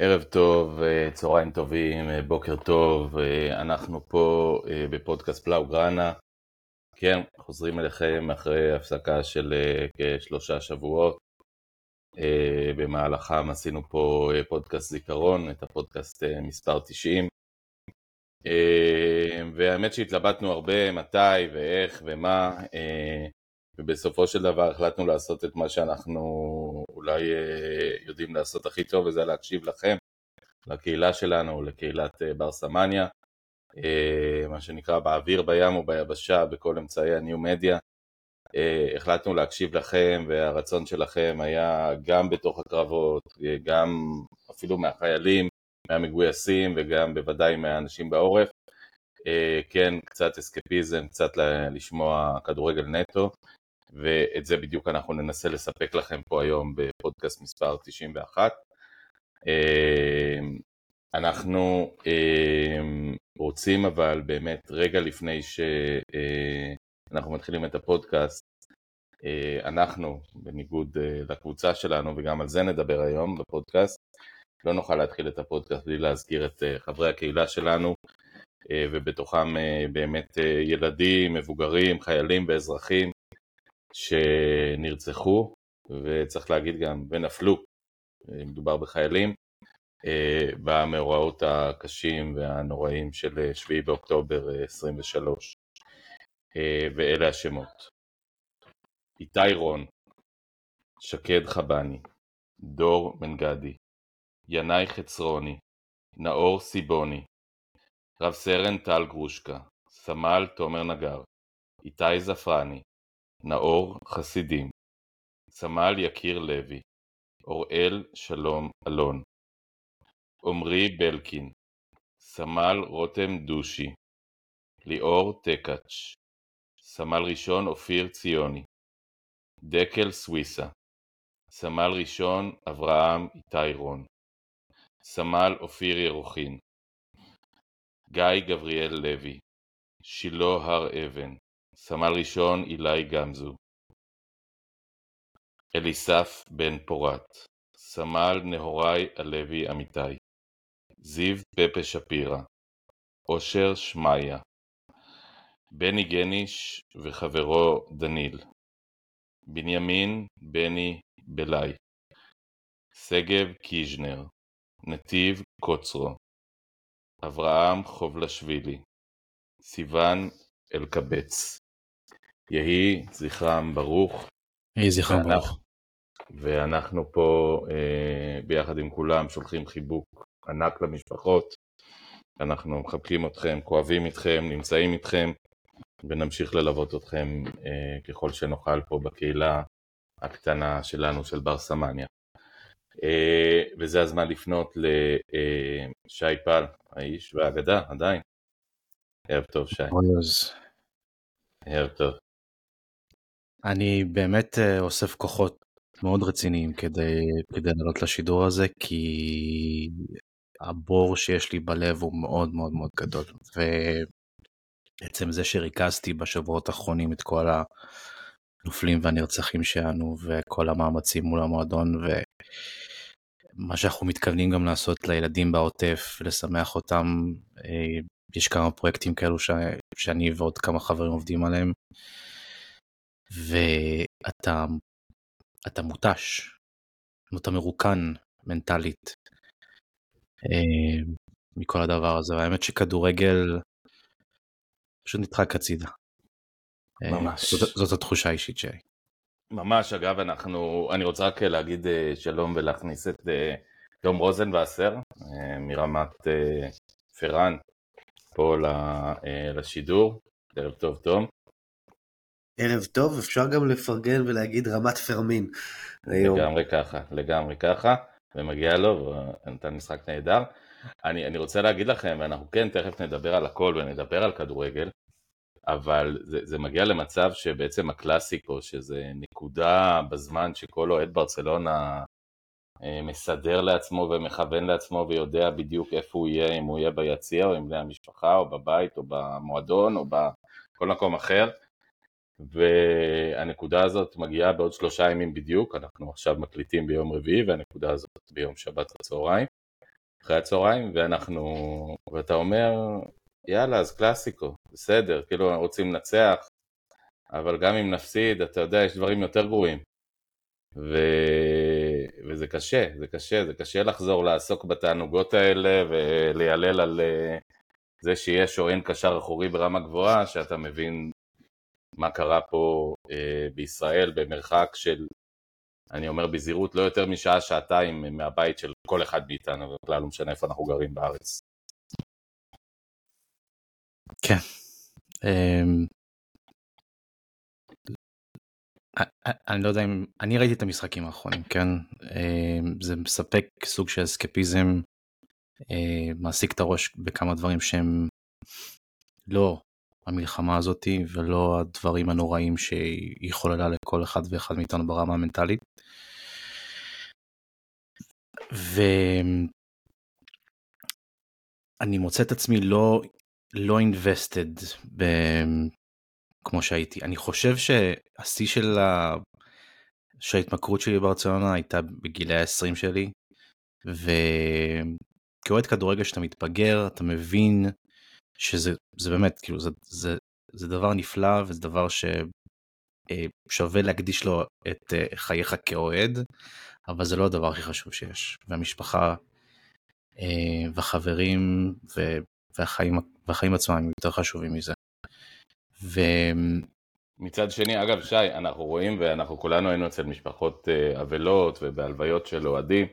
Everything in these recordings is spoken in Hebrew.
ערב טוב, אה, צהריים טובים, אה, בוקר טוב, אה, אנחנו פה בפודקאסט פלאו גראנה. כן, חוזרים אליכם אחרי הפסקה של כשלושה שבועות. במהלכם עשינו פה פודקאסט זיכרון, את הפודקאסט מספר 90. והאמת שהתלבטנו הרבה מתי ואיך ומה, ובסופו של דבר החלטנו לעשות את מה שאנחנו אולי אה, יודעים לעשות הכי טוב, וזה להקשיב לכם, לקהילה שלנו, לקהילת אה, בר סמניה, אה, מה שנקרא באוויר, בים וביבשה, בכל אמצעי הניו-מדיה. החלטנו להקשיב לכם, והרצון שלכם היה גם בתוך הקרבות, גם אפילו מהחיילים, מהמגויסים, וגם בוודאי מהאנשים בעורף. כן, קצת אסקפיזם, קצת לשמוע כדורגל נטו. ואת זה בדיוק אנחנו ננסה לספק לכם פה היום בפודקאסט מספר 91. אמ, אנחנו אמ, רוצים אבל באמת רגע לפני שאנחנו אה, מתחילים את הפודקאסט, אה, אנחנו בניגוד אה, לקבוצה שלנו וגם על זה נדבר היום בפודקאסט, לא נוכל להתחיל את הפודקאסט בלי להזכיר את חברי הקהילה שלנו ובתוכם באמת ילדים, מבוגרים, חיילים ואזרחים שנרצחו, וצריך להגיד גם ונפלו, מדובר בחיילים, אה, במאורעות הקשים והנוראים של 7 באוקטובר 23, אה, ואלה השמות: איתי רון, שקד חבני, דור מנגדי, ינאי חצרוני, נאור סיבוני, רב סרן טל גרושקה, סמל תומר נגר, איתי זפרני, נאור חסידים, סמל יקיר לוי, אוראל שלום אלון, עמרי בלקין, סמל רותם דושי, ליאור טקאץ', סמל ראשון אופיר ציוני, דקל סוויסה, סמל ראשון אברהם איתי רון, סמל אופיר ירוחין, גיא גבריאל לוי, שילה הר אבן, סמל ראשון אילי גמזו. אליסף בן פורת. סמל נהוראי הלוי אמיתי. זיו פפה שפירא. אושר שמעיה. בני גניש וחברו דניל. בנימין בני בלאי. שגב קיז'נר. נתיב קוצרו. אברהם חובלשווילי. סיון אלקבץ יהי זכרם ברוך. יהי זכרם ברוך. ואנחנו פה אה, ביחד עם כולם שולחים חיבוק ענק למשפחות. אנחנו מחבקים אתכם, כואבים איתכם, נמצאים איתכם, ונמשיך ללוות אתכם אה, ככל שנוכל פה בקהילה הקטנה שלנו של בר סמניה. אה, וזה הזמן לפנות לשי אה, פל, האיש והאגדה, עדיין. ערב טוב, שי. ערב טוב. אני באמת אה, אוסף כוחות מאוד רציניים כדי, כדי לעלות לשידור הזה, כי הבור שיש לי בלב הוא מאוד מאוד מאוד גדול. ועצם זה שריכזתי בשבועות האחרונים את כל הנופלים והנרצחים שלנו, וכל המאמצים מול המועדון, ומה שאנחנו מתכוונים גם לעשות לילדים בעוטף, לשמח אותם. אה, יש כמה פרויקטים כאלו ש... שאני ועוד כמה חברים עובדים עליהם. ואתה אתה מותש, אתה מרוקן מנטלית אה, מכל הדבר הזה, והאמת שכדורגל פשוט נדחק הצידה. אה, ממש. זאת, זאת התחושה האישית שלי. ממש, אגב, אנחנו, אני רוצה רק להגיד אה, שלום ולהכניס את תום רוזנבסר מרמת פראן פה לשידור. ערב טוב, תום. ערב טוב, אפשר גם לפרגן ולהגיד רמת פרמין. לגמרי ככה, לגמרי ככה, ומגיע לו, ונתן משחק נהדר. אני, אני רוצה להגיד לכם, ואנחנו כן תכף נדבר על הכל ונדבר על כדורגל, אבל זה, זה מגיע למצב שבעצם הקלאסיקו, שזה נקודה בזמן שכל אוהד ברצלונה אה, מסדר לעצמו ומכוון לעצמו ויודע בדיוק איפה הוא יהיה, אם הוא יהיה ביציע או עם בני המשפחה או בבית או במועדון או בכל מקום אחר. והנקודה הזאת מגיעה בעוד שלושה ימים בדיוק, אנחנו עכשיו מקליטים ביום רביעי והנקודה הזאת ביום שבת בצהריים. אחרי הצהריים, ואנחנו, ואתה אומר, יאללה, אז קלאסיקו, בסדר, כאילו רוצים לנצח, אבל גם אם נפסיד, אתה יודע, יש דברים יותר גרועים. ו... וזה קשה, זה קשה, זה קשה לחזור לעסוק בתענוגות האלה וליילל על אה, זה שיש או אין קשר אחורי ברמה גבוהה, שאתה מבין מה קרה פה אה, בישראל במרחק של, אני אומר בזהירות, לא יותר משעה, שעתיים מהבית של כל אחד מאיתנו, ובכלל לא משנה איפה אנחנו גרים בארץ. כן. אמ, אני לא יודע אם, אני ראיתי את המשחקים האחרונים, כן? אמ, זה מספק סוג של אסקפיזם, אה, מעסיק את הראש בכמה דברים שהם לא המלחמה הזאתי ולא הדברים הנוראים שהיא חוללה לכל אחד ואחד מאיתנו ברמה המנטלית. ואני מוצא את עצמי לא לא invested ב... כמו שהייתי. אני חושב שהשיא של, ה... של ההתמכרות שלי בברצלונה הייתה בגילי ה-20 שלי, וכאוהד כדורגל שאתה מתבגר, אתה מבין שזה זה באמת, כאילו, זה, זה, זה דבר נפלא וזה דבר ששווה להקדיש לו את אה, חייך כאוהד, אבל זה לא הדבר הכי חשוב שיש. והמשפחה אה, והחברים והחיים, והחיים עצמם הם יותר חשובים מזה. ו... מצד שני, אגב, שי, אנחנו רואים, ואנחנו כולנו היינו אצל משפחות אה, אבלות ובהלוויות של אוהדים,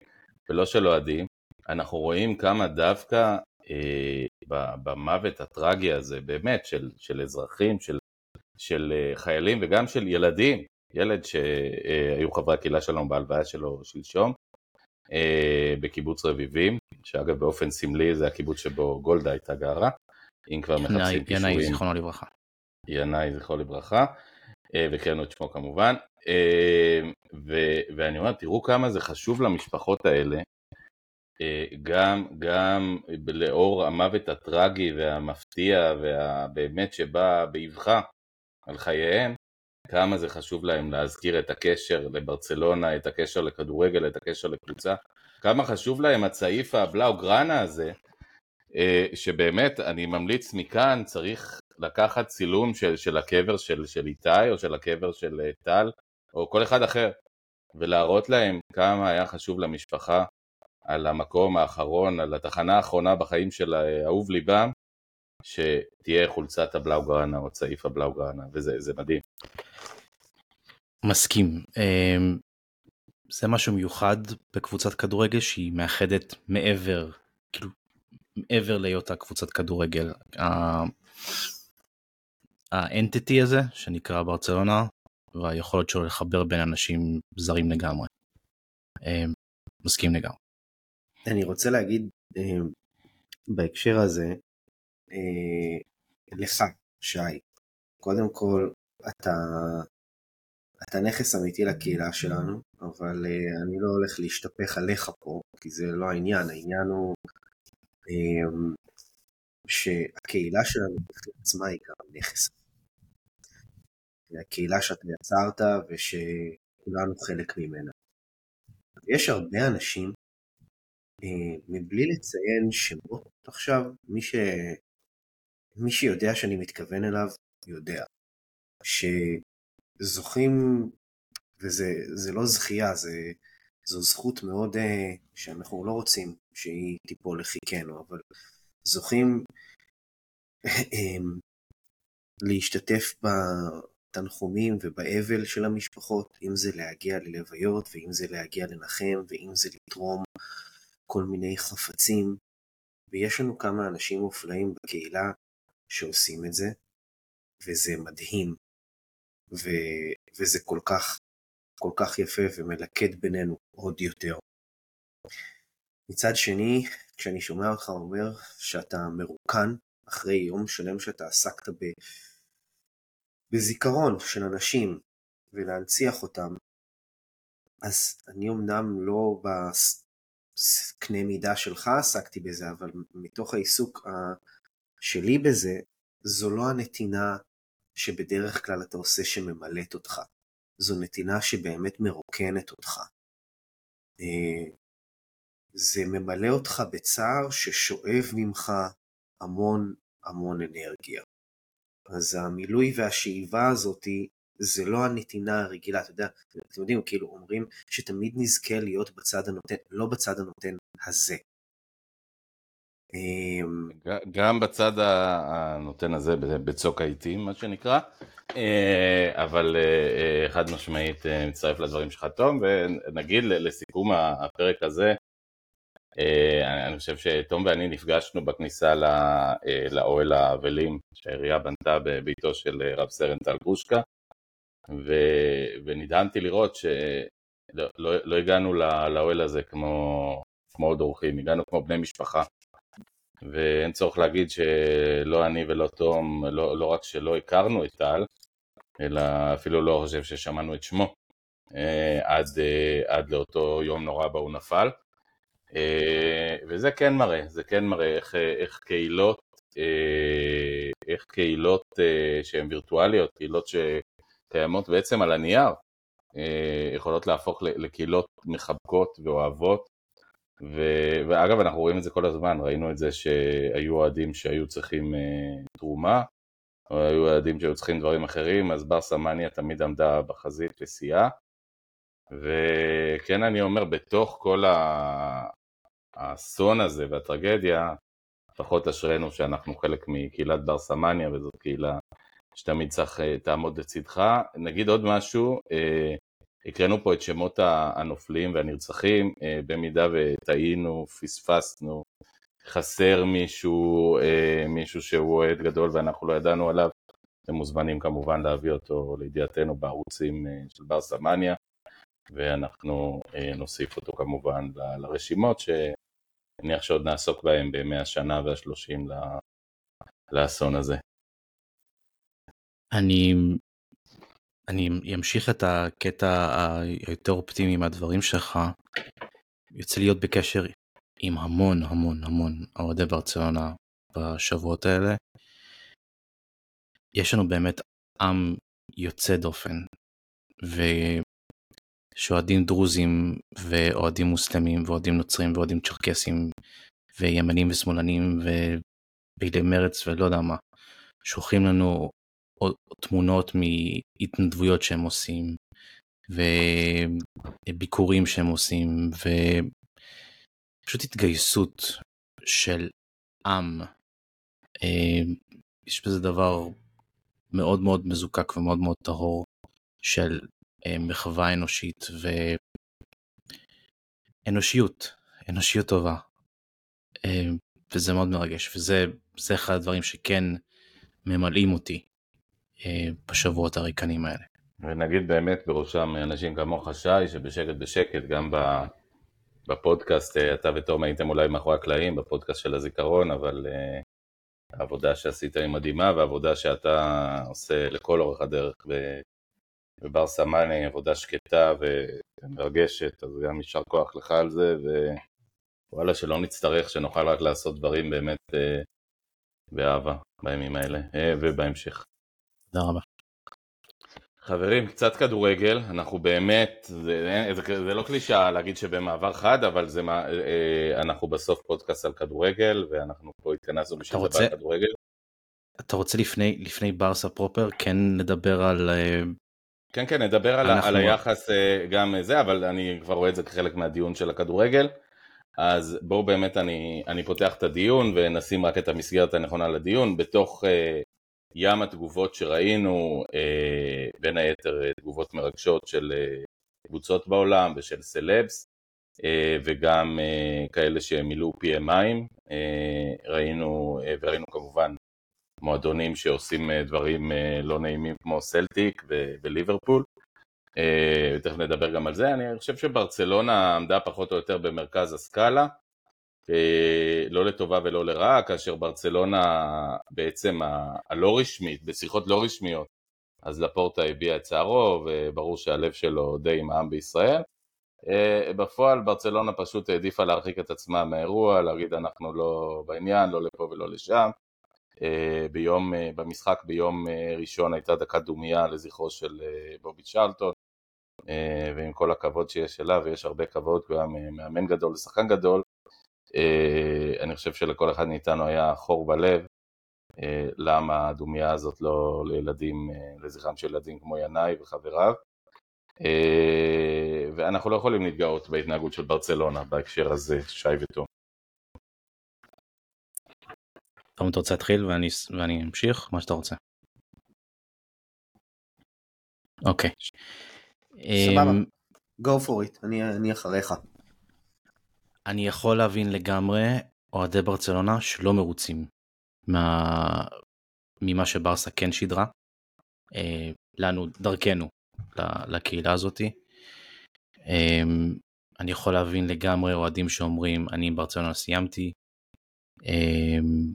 ולא של אוהדים, אנחנו רואים כמה דווקא אה, במוות הטרגי הזה, באמת, של, של אזרחים, של, של אה, חיילים וגם של ילדים, ילד שהיו חברי הקהילה שלנו בהלוויה שלו שלשום, אה, בקיבוץ רביבים, שאגב באופן סמלי זה הקיבוץ שבו גולדה הייתה גרה, אם כבר מחפשים קישורים. ינאי, זיכרונו לברכה. ינאי, זכרו לברכה, אה, וקראנו את שמו כמובן, אה, ו- ואני אומר, תראו כמה זה חשוב למשפחות האלה, גם, גם לאור המוות הטרגי והמפתיע והבאמת שבא באבחה על חייהם, כמה זה חשוב להם להזכיר את הקשר לברצלונה, את הקשר לכדורגל, את הקשר לקבוצה, כמה חשוב להם הצעיף הבלאו גראנה הזה, אה, שבאמת אני ממליץ מכאן, צריך לקחת צילום של, של הקבר של, של איתי או של הקבר של אה, טל או כל אחד אחר ולהראות להם כמה היה חשוב למשפחה על המקום האחרון, על התחנה האחרונה בחיים של אהוב ליבם שתהיה חולצת הבלאוגרנה או צעיף הבלאוגרנה וזה מדהים. מסכים. אמ, זה משהו מיוחד בקבוצת כדורגל שהיא מאחדת מעבר, כאילו, מעבר להיותה קבוצת כדורגל. האנטיטי הזה שנקרא ברצלונה והיכולת שלו לחבר בין אנשים זרים לגמרי. אמ, מסכים לגמרי. אני רוצה להגיד אמ, בהקשר הזה אה, לך שי קודם כל אתה אתה נכס אמיתי לקהילה שלנו, אבל uh, אני לא הולך להשתפך עליך פה, כי זה לא העניין, העניין הוא um, שהקהילה שלנו עצמה היא גם נכס. הקהילה שאתה יצרת ושכולנו חלק ממנה. יש הרבה אנשים, מבלי לציין שמות עכשיו, מי, ש... מי שיודע שאני מתכוון אליו, יודע. ש... זוכים, וזה לא זכייה, זה, זו זכות מאוד uh, שאנחנו לא רוצים שהיא תיפול לחיקנו, אבל זוכים um, להשתתף בתנחומים ובאבל של המשפחות, אם זה להגיע ללוויות, ואם זה להגיע לנחם, ואם זה לתרום כל מיני חפצים, ויש לנו כמה אנשים מופלאים בקהילה שעושים את זה, וזה מדהים. ו, וזה כל כך, כל כך יפה ומלכד בינינו עוד יותר. מצד שני, כשאני שומע אותך אומר שאתה מרוקן אחרי יום שלם שאתה עסקת ב... בזיכרון של אנשים ולהנציח אותם, אז אני אמנם לא בקנה מידה שלך עסקתי בזה, אבל מתוך העיסוק שלי בזה, זו לא הנתינה שבדרך כלל אתה עושה שממלאת אותך. זו נתינה שבאמת מרוקנת אותך. אה, זה ממלא אותך בצער ששואב ממך המון המון אנרגיה. אז המילוי והשאיבה הזאתי זה לא הנתינה הרגילה, אתה יודע, אתם יודעים, כאילו אומרים שתמיד נזכה להיות בצד הנותן, לא בצד הנותן הזה. אמ, גם בצד הנותן הזה, בצוק העיתים, מה שנקרא, אה, אבל אה, אה, חד משמעית מצטרף לדברים שלך תום, ונגיד לסיכום הפרק הזה, אני חושב שתום ואני נפגשנו בכניסה לאוהל האבלים שהעירייה בנתה בביתו של רב סרן טל גרושקה, ונדהמתי לראות שלא לא, לא הגענו לאוהל הזה כמו, כמו עוד אורחים, הגענו כמו בני משפחה. ואין צורך להגיד שלא אני ולא תום, לא, לא רק שלא הכרנו את טל, אלא אפילו לא חושב ששמענו את שמו אה, עד, אה, עד לאותו יום נורא בה הוא נפל. אה, וזה כן מראה, זה כן מראה איך, איך קהילות, איך קהילות שהן וירטואליות, קהילות שקיימות בעצם על הנייר, יכולות להפוך לקהילות מחבקות ואוהבות ו... ואגב, אנחנו רואים את זה כל הזמן, ראינו את זה שהיו אוהדים שהיו צריכים אה, תרומה, או היו אוהדים שהיו צריכים דברים אחרים, אז בר סמניה תמיד עמדה בחזית וסייעה. וכן, אני אומר, בתוך כל האסון הזה והטרגדיה, לפחות אשרינו שאנחנו חלק מקהילת בר סמניה, וזאת קהילה שתמיד צריך אה, תעמוד לצדך. נגיד עוד משהו, אה, הקראנו פה את שמות הנופלים והנרצחים, אה, במידה וטעינו, פספסנו, חסר מישהו, מישהו שהוא אוהד גדול ואנחנו לא ידענו עליו, אתם מוזמנים כמובן להביא אותו לידיעתנו בערוצים של בר סמניה, ואנחנו נוסיף אותו כמובן לרשימות שנניח שעוד נעסוק בהם בימי השנה והשלושים לאסון הזה. אני אני אמשיך את הקטע היותר אופטימי מהדברים שלך. יוצא להיות בקשר עם המון המון המון אוהדי ברצלונה בשבועות האלה. יש לנו באמת עם יוצא דופן, ושאוהדים דרוזים ואוהדים מוסלמים ואוהדים נוצרים ואוהדים צ'רקסים וימנים ושמאלנים ופעילי מרץ ולא יודע מה, שולחים לנו תמונות מהתנדבויות שהם עושים וביקורים שהם עושים ופשוט התגייסות של עם. אה, יש בזה דבר מאוד מאוד מזוקק ומאוד מאוד טהור של אה, מחווה אנושית ואנושיות, אנושיות טובה. אה, וזה מאוד מרגש וזה אחד הדברים שכן ממלאים אותי בשבועות הריקנים האלה. ונגיד באמת בראשם אנשים כמוך שי, שבשקט בשקט גם בפודקאסט, אה, אתה ותום הייתם אולי מאחורי הקלעים, בפודקאסט של הזיכרון, אבל uh, העבודה שעשית היא מדהימה, והעבודה שאתה עושה לכל אורך הדרך בבר סמני, עבודה שקטה ומרגשת, אז גם יישר כוח לך על זה, ווואלה שלא נצטרך, שנוכל רק לעשות דברים באמת באהבה בימים האלה ובהמשך. תודה רבה. חברים, קצת כדורגל, אנחנו באמת, זה, זה, זה לא קלישאה להגיד שבמעבר חד, אבל זה, אה, אנחנו בסוף פודקאסט על כדורגל, ואנחנו פה התכנסנו בשביל לדבר על כדורגל. אתה רוצה לפני, לפני ברסה פרופר כן לדבר על... אה, כן, כן, נדבר על, אנחנו... על היחס אה, גם זה, אבל אני כבר רואה את זה כחלק מהדיון של הכדורגל. אז בואו באמת אני, אני פותח את הדיון ונשים רק את המסגרת הנכונה לדיון. בתוך ים התגובות שראינו, אה, בין היתר אה, תגובות מרגשות של אה, קבוצות בעולם ושל סלבס, וגם כאלה שמילאו פיהם מים, ראינו, וראינו כמובן מועדונים שעושים דברים לא נעימים כמו סלטיק וליברפול, ותכף נדבר גם על זה, אני חושב שברצלונה עמדה פחות או יותר במרכז הסקאלה, לא לטובה ולא לרעה, כאשר ברצלונה בעצם הלא רשמית, בשיחות לא רשמיות, אז לפורטה הביע את צערו, וברור שהלב שלו די עם העם בישראל. אה, בפועל ברצלונה פשוט העדיפה להרחיק את עצמה מהאירוע, להגיד אנחנו לא בעניין, לא לפה ולא לשם. אה, ביום, במשחק ביום ראשון הייתה דקת דומייה לזכרו של בובי צ'רלטון, אה, ועם כל הכבוד שיש אליו, ויש הרבה כבוד, הוא היה מאמן גדול ושחקן גדול, אה, אני חושב שלכל אחד מאיתנו היה חור בלב, למה הדומייה הזאת לא לילדים, לזכרם של ילדים כמו ינאי וחבריו. ואנחנו לא יכולים להתגאות בהתנהגות של ברצלונה בהקשר הזה, שי ותום. תום, אתה רוצה להתחיל ואני, ואני אמשיך? מה שאתה רוצה. אוקיי. סבבה. אמ, go for it, אני, אני אחריך. אני יכול להבין לגמרי אוהדי ברצלונה שלא מרוצים מה... ממה שברסה כן שידרה. אה, לנו, דרכנו, לקהילה הזאתי. אמ, אני יכול להבין לגמרי אוהדים שאומרים אני עם ברצלונה סיימתי. אמ,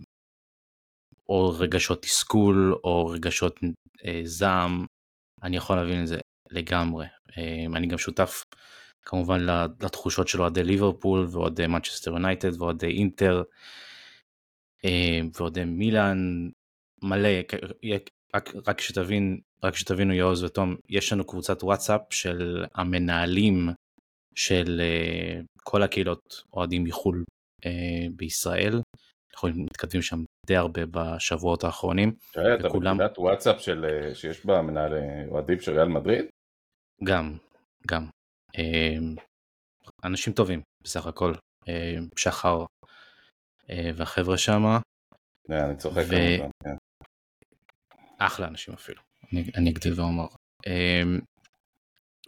או רגשות תסכול או רגשות אה, זעם אני יכול להבין את זה לגמרי. אמ, אני גם שותף כמובן לתחושות של אוהדי ליברפול ואוהדי מנצ'סטר יונייטד ואוהדי אינטר אמ, ואוהדי מילאן מלא, רק, רק שתבין, רק שתבינו יעוז ותום, יש לנו קבוצת וואטסאפ של המנהלים של אה, כל הקהילות אוהדים מחו"ל אה, בישראל. אנחנו מתכתבים שם די הרבה בשבועות האחרונים. אתה בקהילת וואטסאפ של, אה, שיש בה מנהלי אוהדים של ריאל מדריד? גם, גם. אמ, אנשים טובים בסך הכל. אמ, שחר אה, והחבר'ה שם. אני צוחק כמובן, כן. אחלה אנשים אפילו, אני, אני אגדיל ואומר. אמ,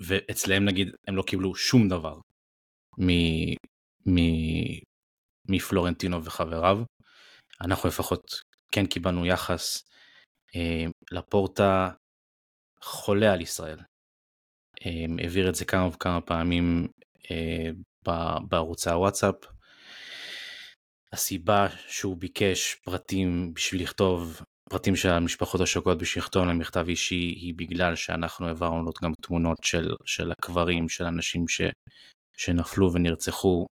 ואצלם נגיד הם לא קיבלו שום דבר מפלורנטינו וחבריו. אנחנו לפחות כן קיבלנו יחס. אה, לפורטה חולה על ישראל. אה, העביר את זה כמה וכמה פעמים אה, בערוצי הוואטסאפ. הסיבה שהוא ביקש פרטים בשביל לכתוב, פרטים של המשפחות השוקעות בשביל לכתוב להם מכתב אישי, היא בגלל שאנחנו העברנו לו גם תמונות של, של הקברים, של אנשים ש, שנפלו ונרצחו.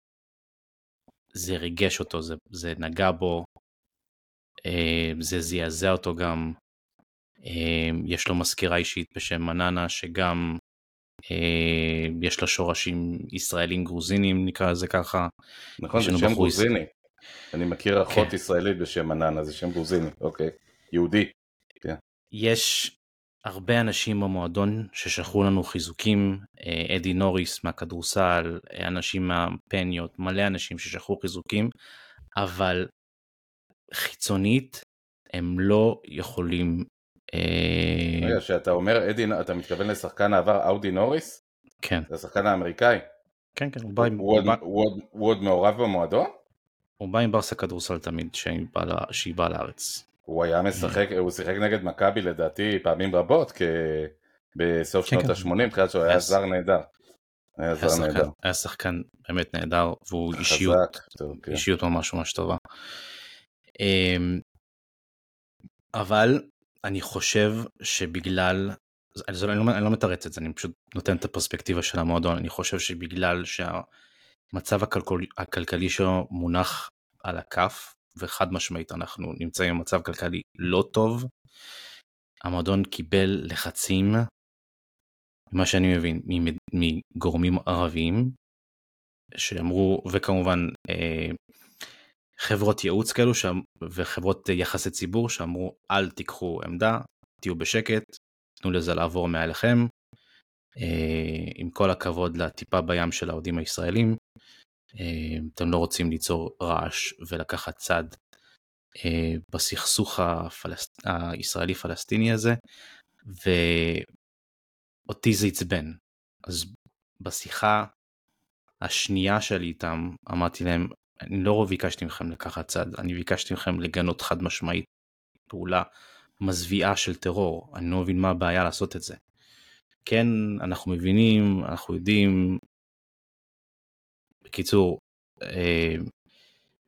זה ריגש אותו, זה, זה נגע בו, אה, זה זעזע אותו גם. אה, יש לו מזכירה אישית בשם מננה שגם יש לה שורשים ישראלים גרוזינים נקרא לזה ככה. נכון זה שם גרוזיני. אני מכיר אחות כן. ישראלית בשם מננה זה שם גרוזיני אוקיי יהודי. כן. יש הרבה אנשים במועדון ששלחו לנו חיזוקים, אדי נוריס מהכדורסל, אנשים מהפניות, מלא אנשים ששלחו חיזוקים, אבל חיצונית הם לא יכולים... אה, רגע, כשאתה אומר אדי, אתה מתכוון לשחקן העבר אאודי נוריס? כן. זה השחקן האמריקאי? כן, כן, הוא בא עם... הוא עוד מעורב במועדון? הוא בא עם ברסה כדורסל תמיד שהיא באה לארץ. הוא היה משחק, הוא שיחק נגד מכבי לדעתי פעמים רבות, בסוף כן, שנות כן. ה-80, תחילת שהוא היה זר נהדר. היה זר נהדר. היה שחקן באמת נהדר, והוא אישיות, כן. אישיות ממש ממש טובה. אמ, אבל אני חושב שבגלל, אני לא, אני לא מתרץ את זה, אני פשוט נותן את הפרספקטיבה של המועדון, אני חושב שבגלל שהמצב הכלכל, הכלכלי שלו מונח על הכף, וחד משמעית אנחנו נמצאים במצב כלכלי לא טוב, המועדון קיבל לחצים, מה שאני מבין, מגורמים ערביים, שאמרו, וכמובן אה, חברות ייעוץ כאלו שם, וחברות יחסי ציבור שאמרו אל תיקחו עמדה, תהיו בשקט, תנו לזה לעבור מעליכם. אה, עם כל הכבוד לטיפה בים של האוהדים הישראלים, אה, אתם לא רוצים ליצור רעש ולקחת צד אה, בסכסוך הפלסט... הישראלי-פלסטיני הזה, ואותי זה עצבן. אז בשיחה השנייה שלי איתם אמרתי להם אני לא ביקשתי מכם לקחת צד, אני ביקשתי מכם לגנות חד משמעית פעולה מזוויעה של טרור, אני לא מבין מה הבעיה לעשות את זה. כן, אנחנו מבינים, אנחנו יודעים. בקיצור, אה,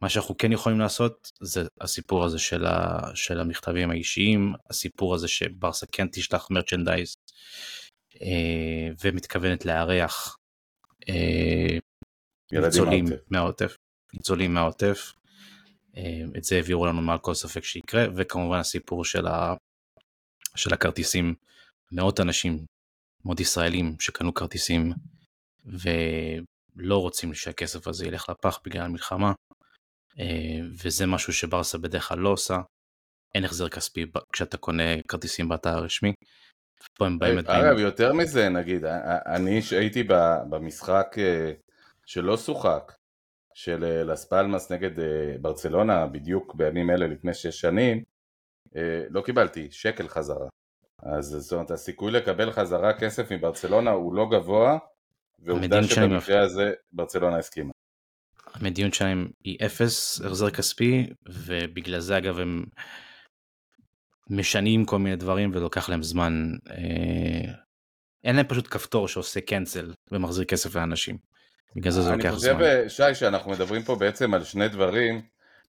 מה שאנחנו כן יכולים לעשות זה הסיפור הזה של, ה, של המכתבים האישיים, הסיפור הזה שברסה כן תשלח מרצ'נדייז אה, ומתכוונת לארח אה, ניצולים מהעוטף. ניצולים מהעוטף. אה, את זה העבירו לנו מעל כל ספק שיקרה, וכמובן הסיפור של, ה... של הכרטיסים, מאות אנשים מאוד ישראלים שקנו כרטיסים ולא רוצים שהכסף הזה ילך לפח בגלל המלחמה, אה, וזה משהו שברסה בדרך כלל לא עושה. אין החזר כספי כשאתה קונה כרטיסים באתר הרשמי. פה הם באים... אגב, יותר מזה, נגיד, אני הייתי במשחק שלא שוחק, של לס פלמאס נגד ברצלונה, בדיוק בימים אלה לפני שש שנים, לא קיבלתי שקל חזרה. אז זאת אומרת, הסיכוי לקבל חזרה כסף מברצלונה הוא לא גבוה, ועובדה שבמקרה הזה ברצלונה הסכימה. המדיניות שלהם היא אפס החזר כספי, ובגלל זה אגב הם משנים כל מיני דברים ולוקח להם זמן. אה, אין להם פשוט כפתור שעושה קנצל ומחזיר כסף לאנשים. בגלל זה זה לוקח זמן. אני חושב, שי, שאנחנו מדברים פה בעצם על שני דברים.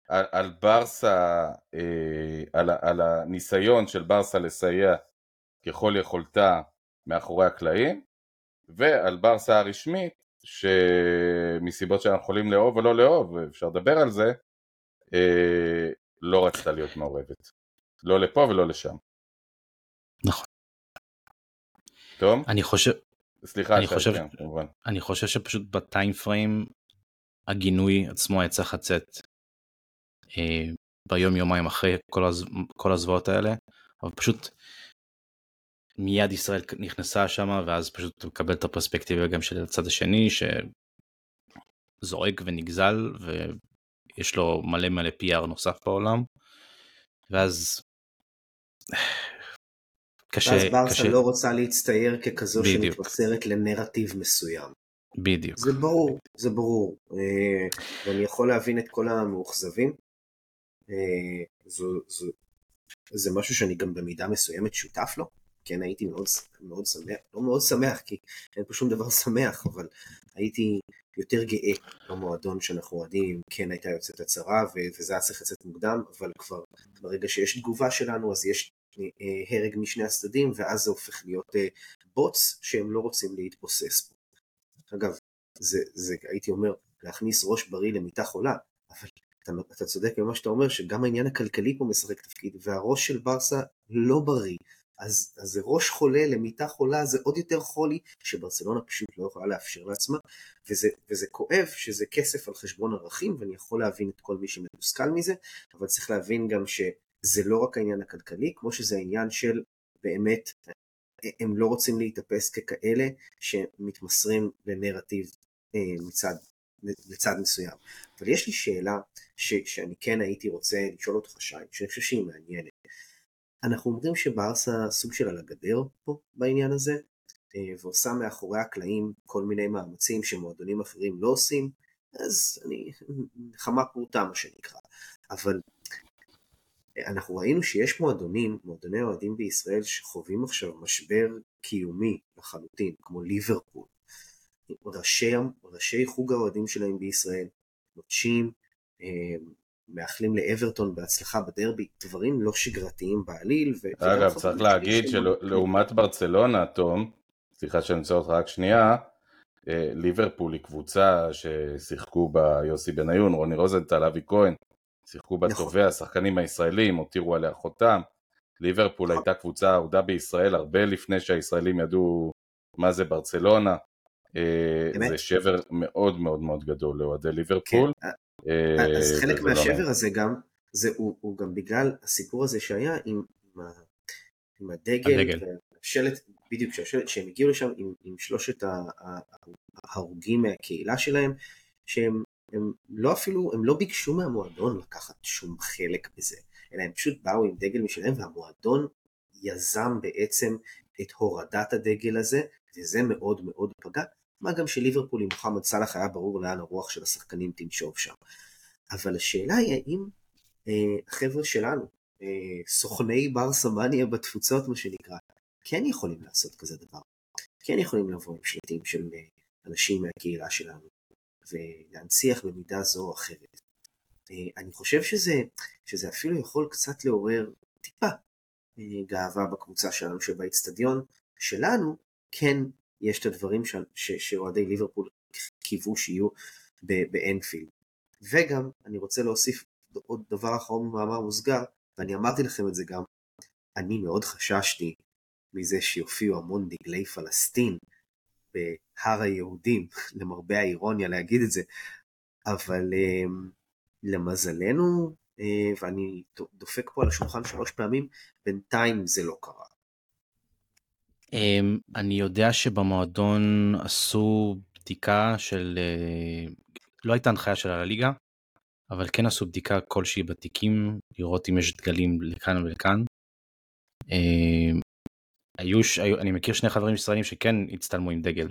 על, על ברסה, אה, על, על הניסיון של ברסה לסייע ככל יכולתה מאחורי הקלעים, ועל ברסה הרשמית, שמסיבות שאנחנו יכולים לאהוב ולא לאהוב, ואפשר לדבר על זה, אה, לא רצתה להיות מעורבת. לא לפה ולא לשם. נכון. טוב? אני חושב... סליחה, אני חושב, כן, כמובן. אני חושב שפשוט בטיים פריים הגינוי עצמו היה צריך לצאת אה, ביום יומיים אחרי כל, הז... כל הזוועות האלה, אבל פשוט מיד ישראל נכנסה שם ואז פשוט מקבל את הפרספקטיבה גם של הצד השני שזועק ונגזל ויש לו מלא מלא PR נוסף בעולם ואז קשה, ואז ברסה קשה. לא רוצה להצטייר ככזו בדיוק. שמתמסרת לנרטיב מסוים. בדיוק. זה ברור, זה ברור. אה, ואני יכול להבין את כל המאוכזבים. אה, זו, זו, זה משהו שאני גם במידה מסוימת שותף לו. כן הייתי מאוד, מאוד שמח, לא מאוד שמח כי אין פה שום דבר שמח, אבל הייתי יותר גאה במועדון שאנחנו אוהדים, כן הייתה יוצאת הצהרה וזה היה צריך לצאת מוקדם, אבל כבר ברגע שיש תגובה שלנו אז יש הרג משני הצדדים ואז זה הופך להיות אה, בוץ שהם לא רוצים להתבוסס בו. אגב, זה, זה הייתי אומר להכניס ראש בריא למיטה חולה, אבל אתה, אתה צודק במה שאתה אומר שגם העניין הכלכלי פה משחק תפקיד והראש של ברסה לא בריא אז, אז זה ראש חולה למיטה חולה זה עוד יותר חולי שברצלונה פשוט לא יכולה לאפשר לעצמה וזה, וזה כואב שזה כסף על חשבון ערכים ואני יכול להבין את כל מי שמתוסכל מזה אבל צריך להבין גם שזה לא רק העניין הכלכלי כמו שזה העניין של באמת הם לא רוצים להתאפס ככאלה שמתמסרים לנרטיב אה, מצד, לצד מסוים. אבל יש לי שאלה ש, שאני כן הייתי רוצה לשאול אותך שי, שאני חושב שהיא מעניינת. אנחנו אומרים שברסה סוג של על הגדר פה בעניין הזה, אה, ועושה מאחורי הקלעים כל מיני מאמצים שמועדונים אחרים לא עושים, אז אני, נחמה פרוטה מה שנקרא. אבל אה, אנחנו ראינו שיש מועדונים, מועדוני אוהדים בישראל, שחווים עכשיו משבר קיומי לחלוטין, כמו ליברפול. ראשי, ראשי חוג האוהדים שלהם בישראל נוטשים, אה, מאחלים לאברטון בהצלחה בדרבי, דברים לא שגרתיים בעליל. אגב, צריך להגיד שלעומת ברצלונה, תום, סליחה שאני רוצה אותך רק שנייה, אה, ליברפול היא קבוצה ששיחקו בה יוסי בניון, רוני רוזנטל, אבי כהן, שיחקו בה נכון. טובי השחקנים הישראלים, הותירו עליה חותם. ליברפול נכון. הייתה קבוצה אהודה בישראל הרבה לפני שהישראלים ידעו מה זה ברצלונה. אה, באמת? זה שבר מאוד מאוד מאוד גדול לאוהדי ליברפול. כן. אה, אז חלק לא מהשבר הזה גם, זה, הוא, הוא גם בגלל הסיפור הזה שהיה עם, עם, עם הדגל, הדגל. והשלט, בדיוק, שהשלט, שהם הגיעו לשם עם, עם שלושת ההרוגים מהקהילה שלהם, שהם הם לא אפילו, הם לא ביקשו מהמועדון לקחת שום חלק בזה, אלא הם פשוט באו עם דגל משלהם והמועדון יזם בעצם את הורדת הדגל הזה, וזה מאוד מאוד פגע. מה גם שליברפול עם מוחמד סאלח היה ברור לאן הרוח של השחקנים תנשוב שם. אבל השאלה היא האם אה, החבר'ה שלנו, אה, סוכני בר סמניה בתפוצות מה שנקרא, כן יכולים לעשות כזה דבר. כן יכולים לבוא עם שלטים של אה, אנשים מהקהילה שלנו ולהנציח במידה זו או אחרת. אה, אני חושב שזה, שזה אפילו יכול קצת לעורר טיפה אה, גאווה בקבוצה שלנו שבאצטדיון שלנו כן יש את הדברים שאוהדי ליברפול קיוו שיהיו באנפילד. וגם, אני רוצה להוסיף עוד דבר אחרון במאמר מוסגר, ואני אמרתי לכם את זה גם, אני מאוד חששתי מזה שיופיעו המון דגלי פלסטין בהר היהודים, למרבה האירוניה להגיד את זה, אבל למזלנו, ואני דופק פה על השולחן שלוש פעמים, בינתיים זה לא קרה. אמ, אני יודע שבמועדון עשו בדיקה של, אה, לא הייתה הנחיה של הליגה, אבל כן עשו בדיקה כלשהי בתיקים, לראות אם יש דגלים לכאן ולכאן. היו, היו, אני מכיר שני חברים ישראלים שכן הצטלמו עם דגל.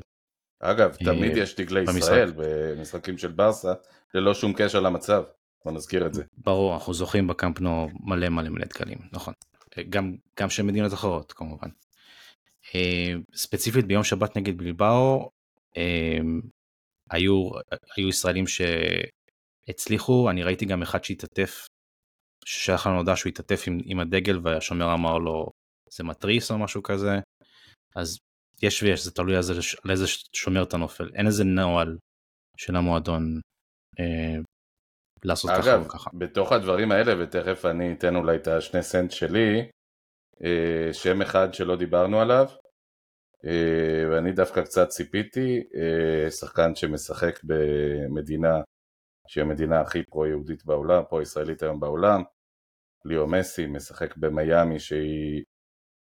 אגב, תמיד אה, יש דגלי ישראל במשחקים של ברסה, ללא שום קשר למצב, בוא נזכיר את זה. ברור, אנחנו זוכים בקמפנו מלא מלא מלא דגלים, נכון. גם, גם של מדינות אחרות כמובן. אה, ספציפית ביום שבת נגד בלבאו אה, היו, היו ישראלים שהצליחו, אני ראיתי גם אחד שהתעטף, ששלח לנו הודעה שהוא התעטף עם, עם הדגל והשומר אמר לו זה מתריס או משהו כזה, אז יש ויש, זה תלוי על, זה, על איזה שומר אתה נופל, אין איזה נוהל של המועדון אה, לעשות אגב, ככה וככה. אגב, בתוך הדברים האלה, ותכף אני אתן אולי את השני סנט שלי, אה, שם אחד שלא דיברנו עליו, אה, ואני דווקא קצת ציפיתי, אה, שחקן שמשחק במדינה שהיא המדינה הכי פרו-יהודית בעולם, פרו-ישראלית היום בעולם, ליאו מסי משחק במיאמי שהיא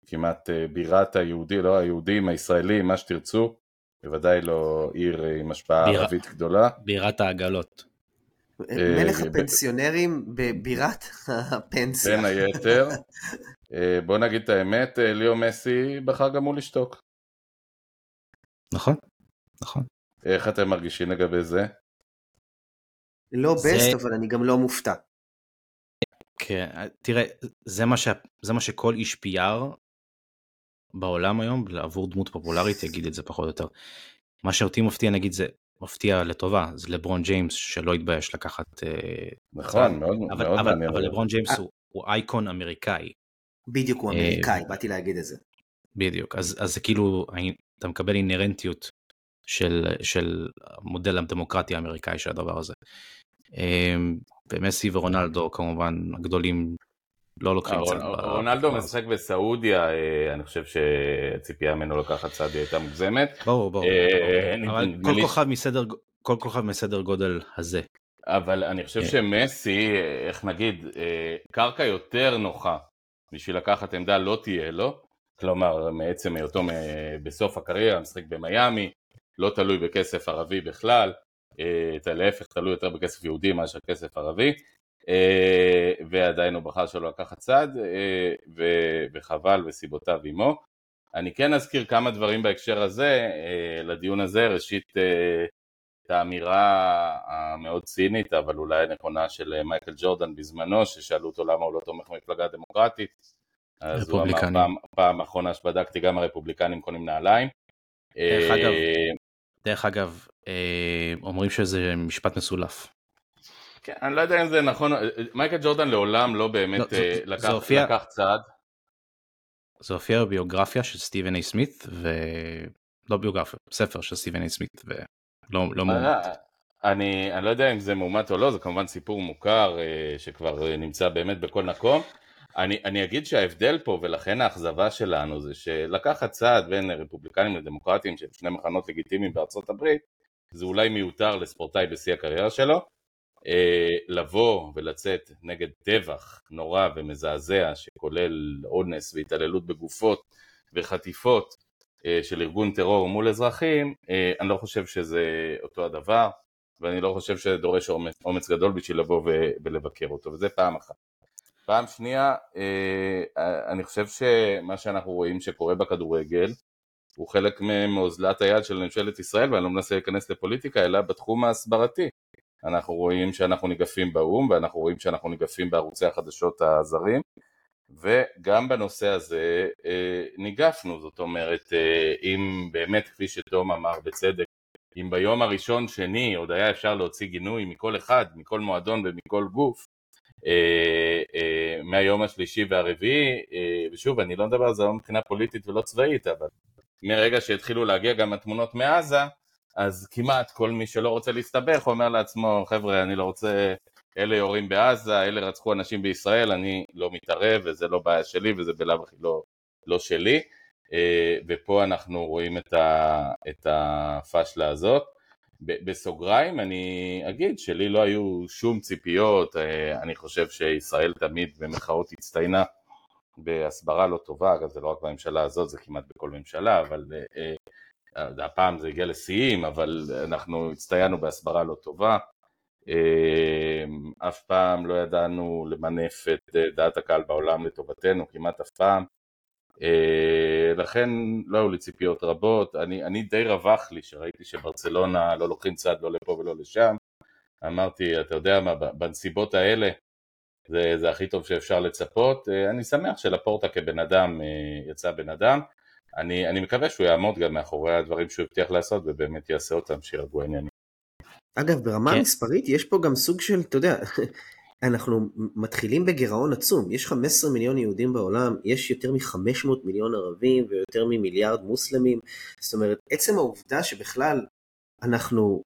כמעט בירת היהודי, לא היהודים, הישראלים, מה שתרצו, בוודאי לא עיר עם השפעה ביר... ערבית גדולה. בירת העגלות. מלך הפנסיונרים בבירת הפנסיה. בין היתר. אה, בוא נגיד את האמת, אה, ליאו מסי בחר גם הוא לשתוק. נכון, נכון. איך אתם מרגישים לגבי זה? לא בסט, אבל אני גם לא מופתע. כן, תראה, זה מה, ש... זה מה שכל איש PR בעולם היום, עבור דמות פופולרית, יגיד את זה פחות או יותר. מה שאותי מפתיע, נגיד, זה מפתיע לטובה, זה לברון ג'יימס שלא התבייש לקחת... אה, נכון, מאוד מעניין. אבל לברון ג'יימס הוא אייקון אמריקאי. בדיוק הוא אמריקאי, באתי להגיד את זה. בדיוק, אז, אז זה כאילו, אתה מקבל אינרנטיות של, של המודל הדמוקרטי האמריקאי של הדבר הזה. ומסי ורונלדו כמובן הגדולים לא לוקחים צד. רונלדו משחק בסעודיה, אה, אני חושב שהציפייה ממנו לקחת צד הייתה מוגזמת. ברור, ברור. אה, אבל כל כוכב מסדר, כל כוכב מסדר גודל הזה. אבל אני חושב אה. שמסי, איך נגיד, קרקע יותר נוחה בשביל לקחת עמדה לא תהיה לו, כלומר מעצם היותו בסוף הקריירה, משחק במיאמי, לא תלוי בכסף ערבי בכלל, את להפך תלוי יותר בכסף יהודי מאשר כסף ערבי, ועדיין הוא בחר שלא לקחת צד, וחבל וסיבותיו עמו. אני כן אזכיר כמה דברים בהקשר הזה, לדיון הזה, ראשית את האמירה המאוד צינית אבל אולי נכונה של מייקל ג'ורדן בזמנו ששאלו אותו למה הוא לא תומך במפלגה הדמוקרטית. אז הוא אמר פעם, פעם אחרונה שבדקתי גם הרפובליקנים קונים נעליים. דרך אגב, אה, דרך אגב אה, אומרים שזה משפט מסולף כן, אני לא יודע אם זה נכון, מייקל ג'ורדן לעולם לא באמת לא, אה, לקח, הופיע, לקח צעד. זה הופיע בביוגרפיה של סטיבן איי סמית, ולא ביוגרפיה, ספר של סטיבן איי סמית, לא, לא מאומת. אני, אני לא יודע אם זה מאומת או לא, זה כמובן סיפור מוכר אה, שכבר אה, נמצא באמת בכל מקום. אני, אני אגיד שההבדל פה, ולכן האכזבה שלנו, זה שלקחת צעד בין רפובליקנים לדמוקרטים שהם שני מחנות לגיטימיים בארצות הברית, זה אולי מיותר לספורטאי בשיא הקריירה שלו. אה, לבוא ולצאת נגד טבח נורא ומזעזע שכולל אונס והתעללות בגופות וחטיפות אה, של ארגון טרור מול אזרחים, אה, אני לא חושב שזה אותו הדבר, ואני לא חושב שזה דורש אומץ, אומץ גדול בשביל לבוא ולבקר אותו, וזה פעם אחת. פעם שנייה, אה, אני חושב שמה שאנחנו רואים שקורה בכדורגל הוא חלק מאוזלת היד של ממשלת ישראל, ואני לא מנסה להיכנס לפוליטיקה, אלא בתחום ההסברתי. אנחנו רואים שאנחנו ניגפים באו"ם, ואנחנו רואים שאנחנו ניגפים בערוצי החדשות הזרים, וגם בנושא הזה אה, ניגפנו, זאת אומרת, אה, אם באמת, כפי שתום אמר בצדק, אם ביום הראשון שני עוד היה אפשר להוציא גינוי מכל אחד, מכל מועדון ומכל גוף, אה, מהיום השלישי והרביעי, ושוב, אני לא מדבר על זה לא מבחינה פוליטית ולא צבאית, אבל מרגע שהתחילו להגיע גם התמונות מעזה, אז כמעט כל מי שלא רוצה להסתבך אומר לעצמו, חבר'ה, אני לא רוצה אלה יורים בעזה, אלה רצחו אנשים בישראל, אני לא מתערב וזה לא בעיה שלי וזה בלאו הכי לא, לא שלי. ופה אנחנו רואים את, ה, את הפשלה הזאת. בסוגריים אני אגיד שלי לא היו שום ציפיות, אני חושב שישראל תמיד במחאות הצטיינה בהסברה לא טובה, אגב זה לא רק בממשלה הזאת, זה כמעט בכל ממשלה, אבל הפעם זה הגיע לשיאים, אבל אנחנו הצטיינו בהסברה לא טובה. אמ, אף פעם לא ידענו למנף את אה, דעת הקהל בעולם לטובתנו, כמעט אף פעם. אה, לכן לא היו לי ציפיות רבות. אני, אני די רווח לי שראיתי שברצלונה לא לוקחים צד לא לפה ולא לשם. אמרתי, אתה יודע מה, בנסיבות האלה זה, זה הכי טוב שאפשר לצפות. אה, אני שמח שלפורטה כבן אדם יצא בן אדם. אני, אני מקווה שהוא יעמוד גם מאחורי הדברים שהוא הבטיח לעשות ובאמת יעשה אותם שירגעו העניינים. אגב, ברמה כן. המספרית יש פה גם סוג של, אתה יודע, אנחנו מתחילים בגירעון עצום, יש 15 מיליון יהודים בעולם, יש יותר מ-500 מיליון ערבים ויותר ממיליארד מוסלמים, זאת אומרת, עצם העובדה שבכלל אנחנו,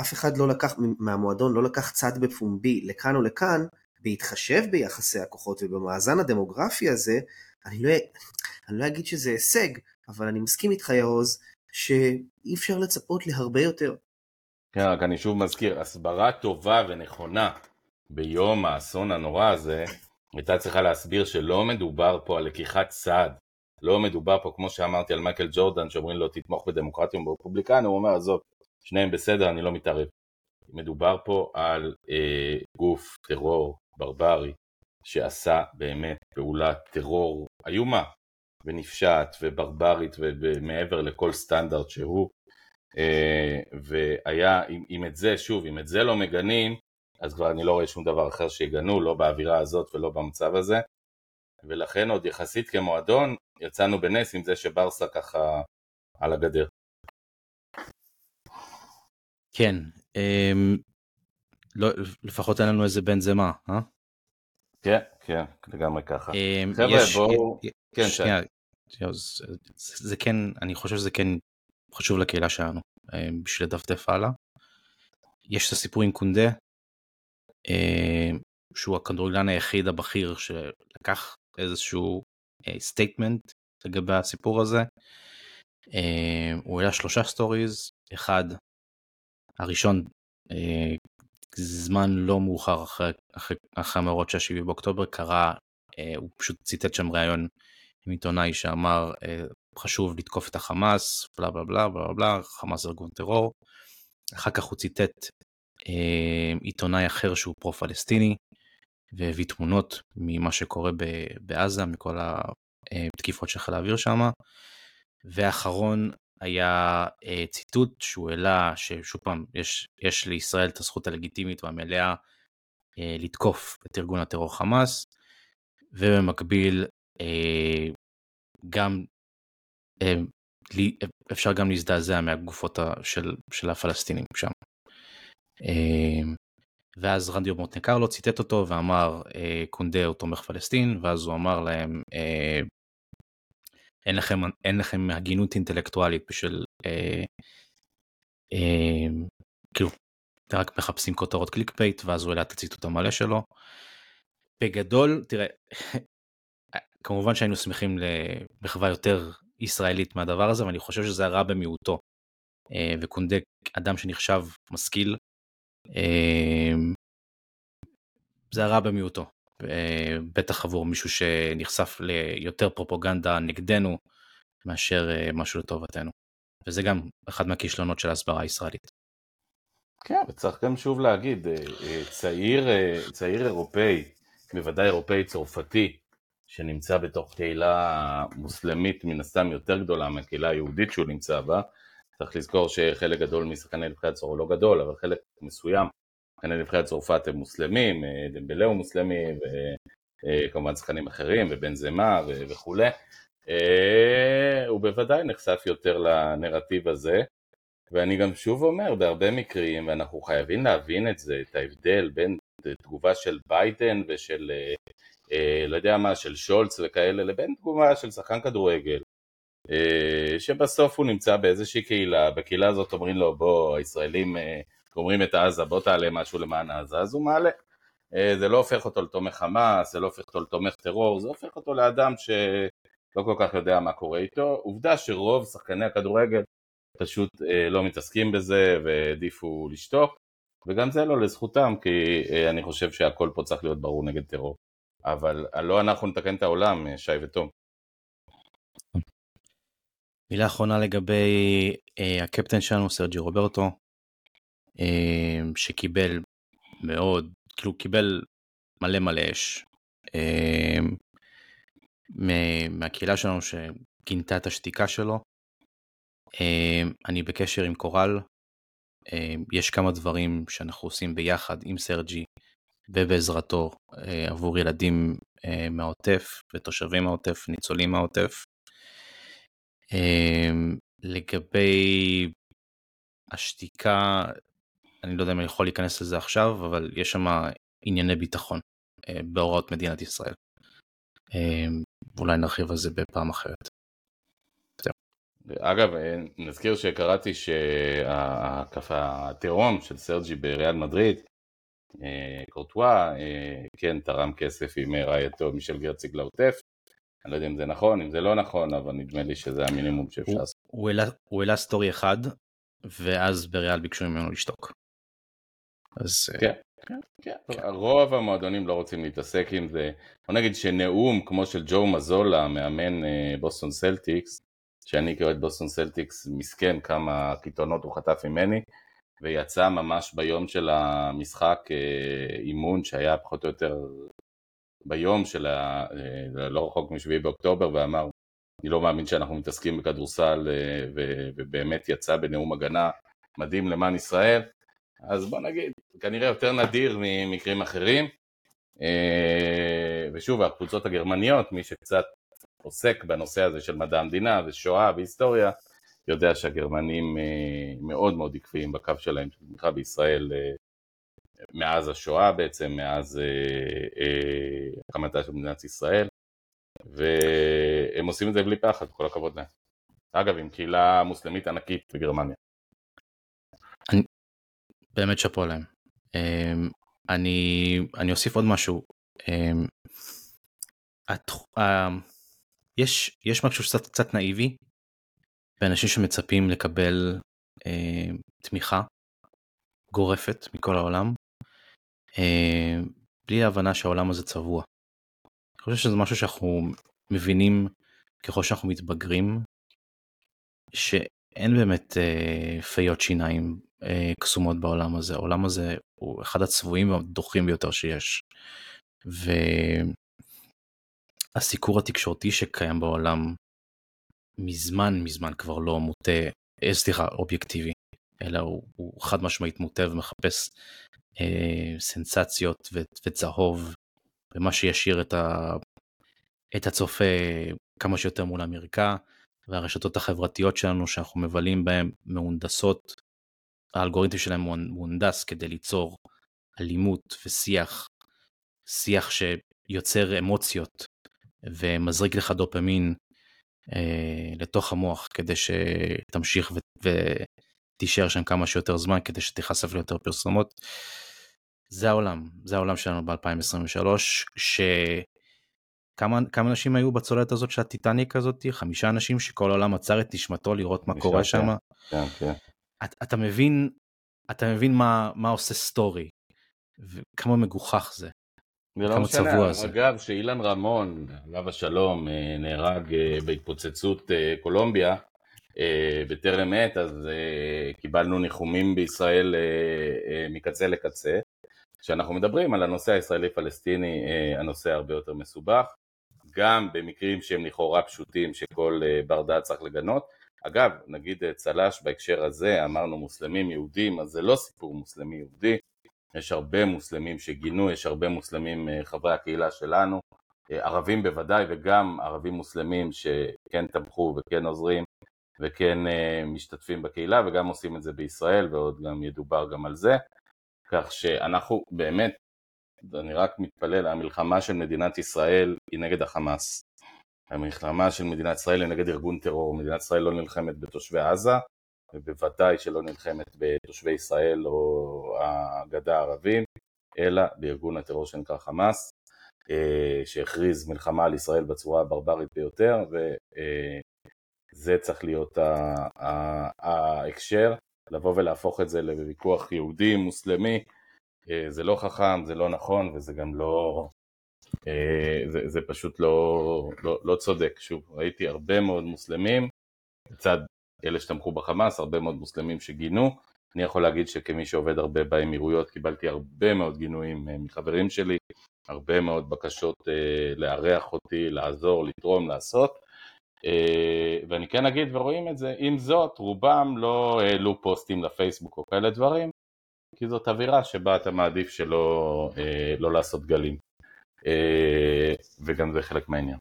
אף אחד לא לקח, מהמועדון לא לקח צד בפומבי לכאן או לכאן, בהתחשב ביחסי הכוחות ובמאזן הדמוגרפי הזה, אני לא, אני לא אגיד שזה הישג, אבל אני מסכים איתך יעוז, שאי אפשר לצפות להרבה יותר. כן, רק אני שוב מזכיר, הסברה טובה ונכונה ביום האסון הנורא הזה, הייתה צריכה להסביר שלא מדובר פה על לקיחת צד, לא מדובר פה, כמו שאמרתי, על מייקל ג'ורדן, שאומרים לו תתמוך בדמוקרטיה וברפובליקנים, הוא אומר, עזוב, שניהם בסדר, אני לא מתערב. מדובר פה על אה, גוף טרור ברברי, שעשה באמת פעולת טרור איומה, ונפשעת וברברית ומעבר לכל סטנדרט שהוא, אה, והיה, אם, אם את זה, שוב, אם את זה לא מגנים, אז כבר אני לא רואה שום דבר אחר שיגנו, לא באווירה הזאת ולא במצב הזה, ולכן עוד יחסית כמועדון, יצאנו בנס עם זה שברסה ככה על הגדר. כן, אמ, לא, לפחות אין לנו איזה בן זמה, אה? כן, כן, לגמרי ככה. אמ, חבר'ה, בואו... כן, שנייה, זה, זה כן, אני חושב שזה כן חשוב לקהילה שלנו אה, בשביל לדפדף הלאה. יש את הסיפור עם קונדה, אה, שהוא הכדורגלן היחיד הבכיר שלקח איזשהו statement אה, לגבי הסיפור הזה. הוא העלה שלושה stories, אחד, הראשון זמן לא מאוחר אחרי, אחרי, אחרי המאורעות של 7 באוקטובר קרה, הוא פשוט ציטט שם ראיון עם עיתונאי שאמר חשוב לתקוף את החמאס, בלה בלה בלה בלה בלה, חמאס זה ארגון טרור. אחר כך הוא ציטט אה, עיתונאי אחר שהוא פרו-פלסטיני, והביא תמונות ממה שקורה בעזה, מכל התקיפות של חיל האוויר שם. ואחרון היה אה, ציטוט שהוא העלה, ששוב פעם, יש, יש לישראל את הזכות הלגיטימית והמלאה אה, לתקוף את ארגון הטרור חמאס, ובמקביל אה, גם אה, אפשר גם להזדעזע מהגופות של, של הפלסטינים שם. אה, ואז רדיו מונטה קרלו ציטט אותו ואמר אה, קונדה הוא תומך פלסטין ואז הוא אמר להם אין לכם, אין לכם הגינות אינטלקטואלית בשביל אה, אה, כאילו אתם רק מחפשים כותרות clickbait ואז הוא העלה את הציטוט המלא שלו. בגדול תראה כמובן שהיינו שמחים למחווה יותר ישראלית מהדבר הזה, ואני חושב שזה הרע במיעוטו. אה, וקונדק, אדם שנחשב משכיל, אה, זה הרע במיעוטו. אה, בטח עבור מישהו שנחשף ליותר פרופוגנדה נגדנו מאשר משהו לטובתנו. וזה גם אחד מהכישלונות של ההסברה הישראלית. כן, וצריך גם שוב להגיד, צעיר, צעיר אירופאי, בוודאי אירופאי צרפתי, שנמצא בתוך קהילה מוסלמית מן הסתם יותר גדולה מהקהילה היהודית שהוא נמצא בה. צריך לזכור שחלק גדול משחקני נבחרת צרפת, לא גדול, אבל חלק מסוים, שחקני נבחרת צרפת הם מוסלמים, אה, דמבלה הוא מוסלמי, וכמובן אה, שחקנים אחרים, ובן זמה וכולי. אה, הוא בוודאי נחשף יותר לנרטיב הזה, ואני גם שוב אומר, בהרבה מקרים, ואנחנו חייבים להבין את זה, את ההבדל בין תגובה של ביידן ושל לא יודע מה, של שולץ וכאלה, לבין תגובה של שחקן כדורגל, אה, שבסוף הוא נמצא באיזושהי קהילה, בקהילה הזאת אומרים לו בוא, הישראלים אה, גומרים את עזה, בוא תעלה משהו למען עזה, אז הוא מעלה. אה, זה לא הופך אותו לתומך חמאס, זה לא הופך אותו לתומך טרור, זה הופך אותו לאדם ש... לא כל כך יודע מה קורה איתו. עובדה שרוב שחקני הכדורגל פשוט אה, לא מתעסקים בזה והעדיפו לשתוק, וגם זה לא לזכותם, כי אה, אני חושב שהכל פה צריך להיות ברור נגד טרור. אבל לא אנחנו נתקן את העולם, אה, שי ותום. מילה אחרונה לגבי אה, הקפטן שלנו, סרג'י רוברטו, אה, שקיבל מאוד, כאילו קיבל מלא מלא אש אה, מהקהילה שלנו שגינתה את השתיקה שלו. אה, אני בקשר עם קורל, אה, יש כמה דברים שאנחנו עושים ביחד עם סרג'י ובעזרתו אה, עבור ילדים אה, מהעוטף ותושבים מהעוטף, ניצולים מהעוטף. אמ, לגבי השתיקה, אני לא יודע אם אני יכול להיכנס לזה עכשיו, אבל יש שם ענייני ביטחון אה, בהוראות מדינת ישראל. אמ, אולי נרחיב על זה בפעם אחרת. אגב, נזכיר שקראתי שההקפה התהום של סרג'י בריאל מדריד, קורטואה, כן תרם כסף עם רעייתו מישל גרציג לעוטף, אני לא יודע אם זה נכון, אם זה לא נכון, אבל נדמה לי שזה המינימום שאפשר לעשות. הוא העלה story אחד, ואז בריאל ביקשו ממנו לשתוק. אז... אה, כן, כן, כן. כן. רוב המועדונים לא רוצים להתעסק עם זה. בוא נגיד שנאום כמו של ג'ו מזולה, מאמן אה, בוסטון סלטיקס, שאני כאוהד בוסטון סלטיקס מסכן כמה קיתונות הוא חטף ממני, ויצא ממש ביום של המשחק אה, אימון שהיה פחות או יותר ביום של ה... אה, לא רחוק מ-7 באוקטובר ואמר אני לא מאמין שאנחנו מתעסקים בכדורסל אה, ובאמת יצא בנאום הגנה מדהים למען ישראל. אז בוא נגיד, כנראה יותר נדיר ממקרים אחרים. ושוב הקבוצות הגרמניות, מי שקצת עוסק בנושא הזה של מדע המדינה ושואה והיסטוריה יודע שהגרמנים מאוד מאוד עקביים בקו שלהם של תמיכה בישראל מאז השואה בעצם, מאז אה, אה, הקמתה של מדינת ישראל, והם עושים את זה בלי פחד, כל הכבוד להם. אגב, עם קהילה מוסלמית ענקית בגרמניה. אני, באמת שאפו להם. אמ, אני, אני אוסיף עוד משהו. אמ, יש, יש משהו קצת, קצת נאיבי באנשים שמצפים לקבל אה, תמיכה גורפת מכל העולם אה, בלי ההבנה שהעולם הזה צבוע. אני חושב שזה משהו שאנחנו מבינים ככל שאנחנו מתבגרים, שאין באמת אה, פיות שיניים אה, קסומות בעולם הזה, העולם הזה הוא אחד הצבועים והדוחים ביותר שיש. והסיקור התקשורתי שקיים בעולם מזמן מזמן כבר לא מוטה, אה, סליחה, אובייקטיבי, אלא הוא, הוא חד משמעית מוטה ומחפש אה, סנסציות ו- וצהוב, ומה שישאיר את, ה- את הצופה כמה שיותר מול המרקע, והרשתות החברתיות שלנו שאנחנו מבלים בהן מהונדסות, האלגוריתם שלהם מהונדס כדי ליצור אלימות ושיח, שיח שיוצר אמוציות ומזריק לך דופמין לתוך המוח כדי שתמשיך ו- ותישאר שם כמה שיותר זמן כדי שתיחשף ליותר פרסומות. זה העולם, זה העולם שלנו ב-2023, שכמה כמה אנשים היו בצוללת הזאת של הטיטניק הזאת? חמישה אנשים שכל העולם עצר את נשמתו לראות מה קורה שם. כן, כן. אתה, אתה מבין, אתה מבין מה, מה עושה סטורי, וכמה מגוחך זה. זה לא משנה, אגב שאילן רמון, עליו השלום, אה, נהרג אה, בהתפוצצות אה, קולומביה בטרם עת, אז קיבלנו ניחומים בישראל מקצה לקצה. כשאנחנו מדברים על הנושא הישראלי-פלסטיני, הנושא הרבה יותר מסובך, גם במקרים שהם לכאורה פשוטים שכל בר דעת צריך לגנות. אגב, נגיד צל"ש בהקשר הזה, אמרנו מוסלמים יהודים, אז זה לא סיפור מוסלמי יהודי, יש הרבה מוסלמים שגינו, יש הרבה מוסלמים חברי הקהילה שלנו, ערבים בוודאי וגם ערבים מוסלמים שכן תמכו וכן עוזרים וכן משתתפים בקהילה וגם עושים את זה בישראל ועוד גם ידובר גם על זה. כך שאנחנו באמת, אני רק מתפלל, המלחמה של מדינת ישראל היא נגד החמאס. המלחמה של מדינת ישראל היא נגד ארגון טרור, מדינת ישראל לא נלחמת בתושבי עזה, ובוודאי שלא נלחמת בתושבי ישראל או הגדה הערבים, אלא בארגון הטרור שנקרא חמאס. שהכריז מלחמה על ישראל בצורה הברברית ביותר, וזה צריך להיות ההקשר, לבוא ולהפוך את זה לוויכוח יהודי, מוסלמי, זה לא חכם, זה לא נכון וזה גם לא, זה, זה פשוט לא, לא, לא צודק. שוב, ראיתי הרבה מאוד מוסלמים, לצד אלה שתמכו בחמאס, הרבה מאוד מוסלמים שגינו. אני יכול להגיד שכמי שעובד הרבה באמירויות קיבלתי הרבה מאוד גינויים אה, מחברים שלי, הרבה מאוד בקשות אה, לארח אותי, לעזור, לתרום, לעשות. אה, ואני כן אגיד ורואים את זה, עם זאת רובם לא העלו פוסטים לפייסבוק או כאלה דברים, כי זאת אווירה שבה אתה מעדיף שלא לא לעשות גלים. וגם זה חלק מהעניין.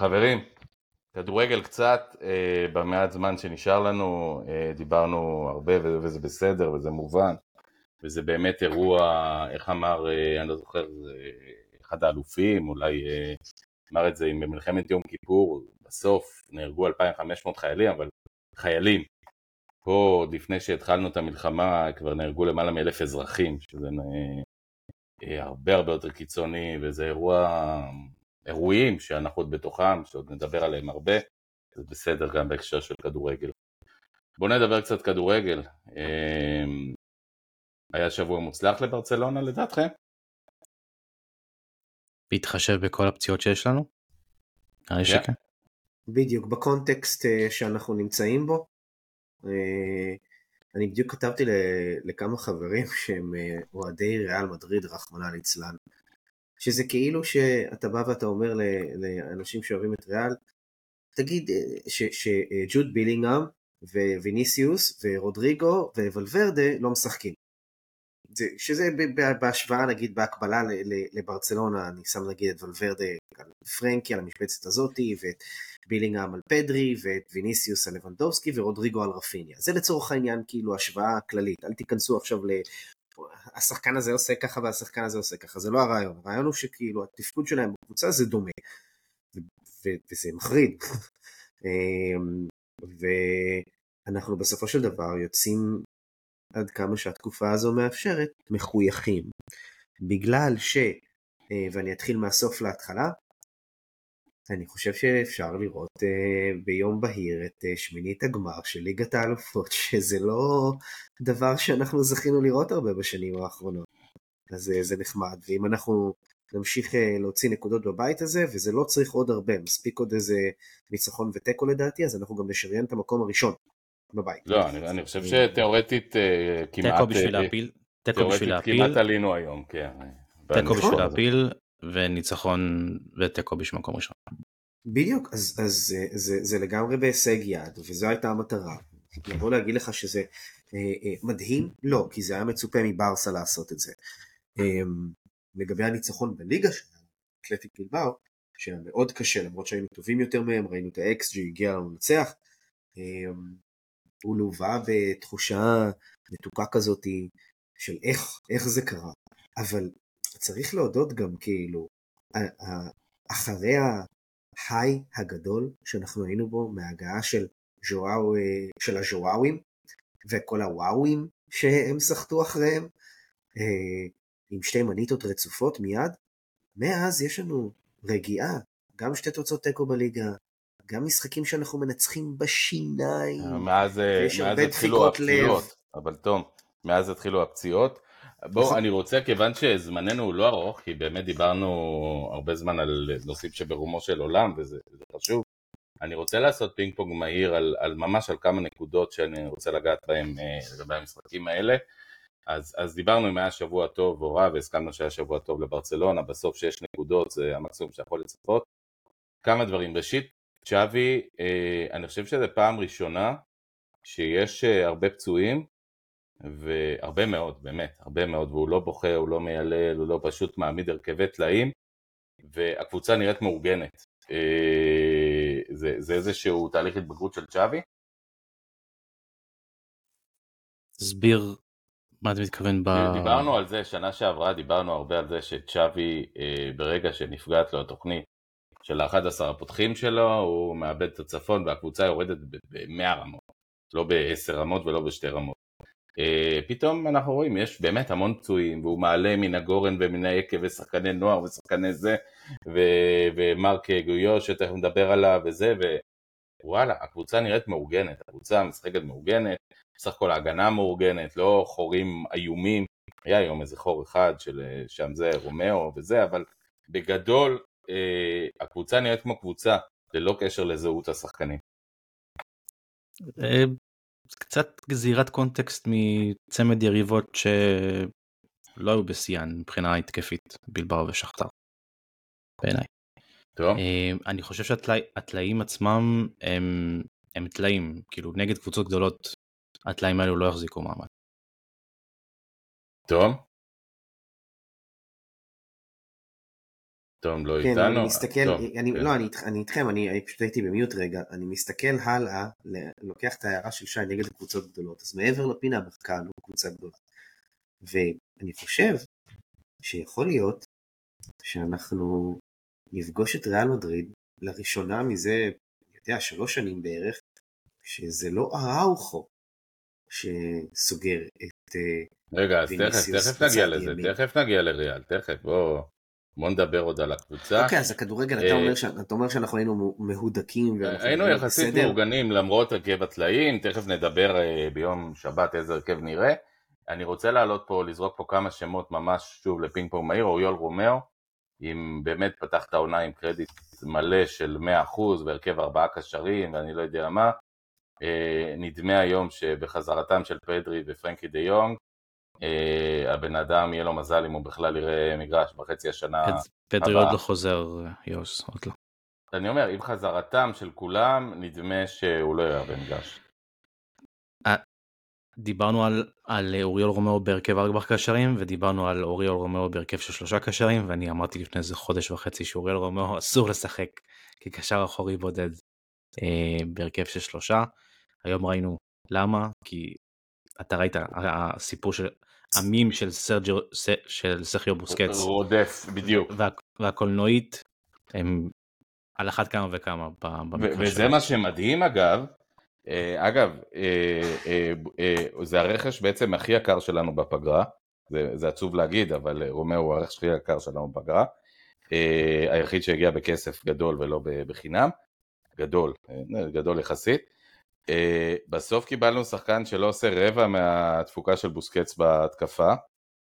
חברים, כדורגל קצת, אה, במעט זמן שנשאר לנו, אה, דיברנו הרבה וזה בסדר וזה מובן, וזה באמת אירוע, איך אמר, אה, אני לא זוכר, אחד האלופים, אולי אה, אמר את זה עם מלחמת יום כיפור, בסוף נהרגו 2,500 חיילים, אבל חיילים. פה, עוד לפני שהתחלנו את המלחמה, כבר נהרגו למעלה מאלף אזרחים, שזה אה, אה, הרבה הרבה יותר קיצוני, וזה אירוע אירועים שאנחנו עוד בתוכם, שעוד נדבר עליהם הרבה, זה בסדר גם בהקשר של כדורגל. בואו נדבר קצת כדורגל. אמ, היה שבוע מוצלח לברצלונה לדעתכם? בהתחשב בכל הפציעות שיש לנו? נראה לי שכן. בדיוק, בקונטקסט אה, שאנחנו נמצאים בו. אה, אני בדיוק כתבתי לכמה חברים שהם אה, אוהדי ריאל מדריד, רחמנא ליצלן. שזה כאילו שאתה בא ואתה אומר לאנשים שאוהבים את ריאל, תגיד אה, שג'וד בילינגהם וויניסיוס ורודריגו וולברדה לא משחקים. זה, שזה בהשוואה נגיד בהקבלה לברצלונה, אני שם נגיד את וולברדה על פרנקי על המשבצת הזאתי ואת בילינגהם על פדרי ואת ויניסיוס על לבנדובסקי ורודריגו על רפיניה. זה לצורך העניין כאילו השוואה כללית, אל תיכנסו עכשיו השחקן הזה עושה ככה והשחקן הזה עושה ככה, זה לא הרעיון, הרעיון הוא שכאילו התפקוד שלהם בקבוצה זה דומה, וזה מחריד. אמ, ואנחנו בסופו של דבר יוצאים עד כמה שהתקופה הזו מאפשרת, מחויכים. בגלל ש... אה, ואני אתחיל מהסוף להתחלה, אני חושב שאפשר לראות uh, ביום בהיר את uh, שמינית הגמר של ליגת האלופות, שזה לא דבר שאנחנו זכינו לראות הרבה בשנים האחרונות. אז uh, זה נחמד, ואם אנחנו נמשיך uh, להוציא נקודות בבית הזה, וזה לא צריך עוד הרבה, מספיק עוד איזה ניצחון ותיקו לדעתי, אז אנחנו גם נשריין את המקום הראשון בבית. לא, אני, אני חושב שתאורטית uh, כמעט... תיקו בשביל להפיל. תיקו בשביל להפיל. כמעט עלינו היום, כן. תיקו בשביל להפיל, וניצחון ותיקו בשביל מקום ראשון. בדיוק, אז, אז זה, זה, זה לגמרי בהישג יד, וזו הייתה המטרה. לבוא להגיד לך שזה אה, אה, מדהים? לא, כי זה היה מצופה מברסה לעשות את זה. אה, לגבי הניצחון בליגה שלנו, אתלטיק בלבר, שהיה מאוד קשה, למרות שהיינו טובים יותר מהם, ראינו את האקס ג'י הגיע לנו לנצח, אה, הוא לווה בתחושה מתוקה כזאת של איך, איך זה קרה. אבל צריך להודות גם כאילו, אחרי ההיי הגדול שאנחנו היינו בו מההגעה של, ז'ואו, של הז'ואווים וכל הוואווים שהם סחטו אחריהם אה, עם שתי מניטות רצופות מיד, מאז יש לנו רגיעה, גם שתי תוצאות תיקו בליגה, גם משחקים שאנחנו מנצחים בשיניים, מאז, מאז התחילו הפציעות, אבל תום, מאז התחילו הפציעות, בואו. אני רוצה, כיוון שזמננו הוא לא ארוך, כי באמת דיברנו הרבה זמן על נושאים שברומו של עולם, וזה חשוב, אני רוצה לעשות פינג פונג מהיר על, על ממש על כמה נקודות שאני רוצה לגעת בהן אה, לגבי המשחקים האלה. אז, אז דיברנו אם היה שבוע טוב או רע, והסכמנו שהיה שבוע טוב לברצלונה, בסוף שש נקודות זה המקסימום שיכול לצפות. כמה דברים, ראשית, צ'אבי, אה, אני חושב שזו פעם ראשונה שיש אה, הרבה פצועים, והרבה מאוד, באמת, הרבה מאוד, והוא לא בוכה, הוא לא מיילל, הוא לא פשוט מעמיד הרכבי טלאים, והקבוצה נראית מאורגנת. אה, זה, זה איזשהו תהליך התבגרות של צ'אבי? תסביר מה אתה מתכוון ב... דיברנו על זה, שנה שעברה דיברנו הרבה על זה שצ'אבי, אה, ברגע שנפגעת לו התוכנית של ה-11 הפותחים שלו, הוא מאבד את הצפון והקבוצה יורדת ב-100 רמות, לא ב-10 רמות ולא בשתי רמות. אה, פתאום אנחנו רואים, יש באמת המון פצועים, והוא מעלה מן הגורן ומן היקב ושחקני נוער ושחקני זה, ו- ומרק גיו שתכף נדבר עליו וזה, ווואלה, הקבוצה נראית מאורגנת, הקבוצה משחקת מאורגנת, בסך הכל ההגנה מאורגנת, לא חורים איומים, היה היום איזה חור אחד של שם זה רומאו וזה, אבל בגדול אה, הקבוצה נראית כמו קבוצה, ללא קשר לזהות השחקנים. קצת גזירת קונטקסט מצמד יריבות שלא היו בשיאן מבחינה התקפית, בילבאו ושחטאר, בעיניי. טוב. אה, אני חושב שהטלאים עצמם הם, הם טלאים, כאילו נגד קבוצות גדולות הטלאים האלו לא יחזיקו מעמד. טוב. תום לא כן, איתנו. אני מסתכל, טוב, אני, כן. לא, אני, אני איתכם, אני, אני פשוט הייתי במיוט רגע, אני מסתכל הלאה, ל- לוקח את ההערה של שי נגד קבוצות גדולות, אז מעבר לפינה בחקן הוא קבוצה גדולה. ואני חושב שיכול להיות שאנחנו נפגוש את ריאל מדריד לראשונה מזה, אני יודע, שלוש שנים בערך, שזה לא אראוכו שסוגר את... אה, רגע, אז תכף, תכף נגיע לזה, ימין. תכף נגיע לריאל, תכף, בוא, בוא נדבר עוד על הקבוצה. אוקיי, אז הכדורגל, אתה אה, אומר ש- אתה אומר שאנחנו היינו מהודקים היינו יחסית בסדר? מאורגנים למרות הרכב הטלאים, תכף נדבר אה, ביום שבת איזה הרכב נראה. אני רוצה לעלות פה, לזרוק פה כמה שמות ממש שוב לפינג פונג מהיר, אוריול רומאו, אם באמת פתח את העונה עם קרדיט מלא של 100% בהרכב ארבעה קשרים ואני לא יודע מה, אה, נדמה היום שבחזרתם של פדרי ופרנקי דה יונג, הבן אדם יהיה לו מזל אם הוא בכלל יראה מגרש בחצי השנה. פדרי הבאה. עוד לא חוזר, יוס, עוד לא. אני אומר, עם חזרתם של כולם, נדמה שהוא לא יראה במגרש. דיברנו על, על אוריול רומאו בהרכב ארבע קשרים ודיברנו על אוריול רומאו בהרכב של שלושה קשרים ואני אמרתי לפני איזה חודש וחצי שאוריול רומאו אסור לשחק כקשר אחורי בודד אה, בהרכב של שלושה. היום ראינו למה כי אתה ראית הסיפור של המים של סרג'ו של סרחיו בוסקץ רודף, בדיוק. וה, והקולנועית הם על אחת כמה וכמה ו- וזה שלהם. מה שמדהים אגב, אה, אגב, אה, אה, זה הרכש בעצם הכי יקר שלנו בפגרה, זה, זה עצוב להגיד, אבל רומאו הוא הרכש הכי יקר שלנו בפגרה, היחיד שהגיע בכסף גדול ולא בחינם, גדול, גדול יחסית. אה, בסוף קיבלנו שחקן שלא עושה רבע מהתפוקה של בוסקץ בהתקפה,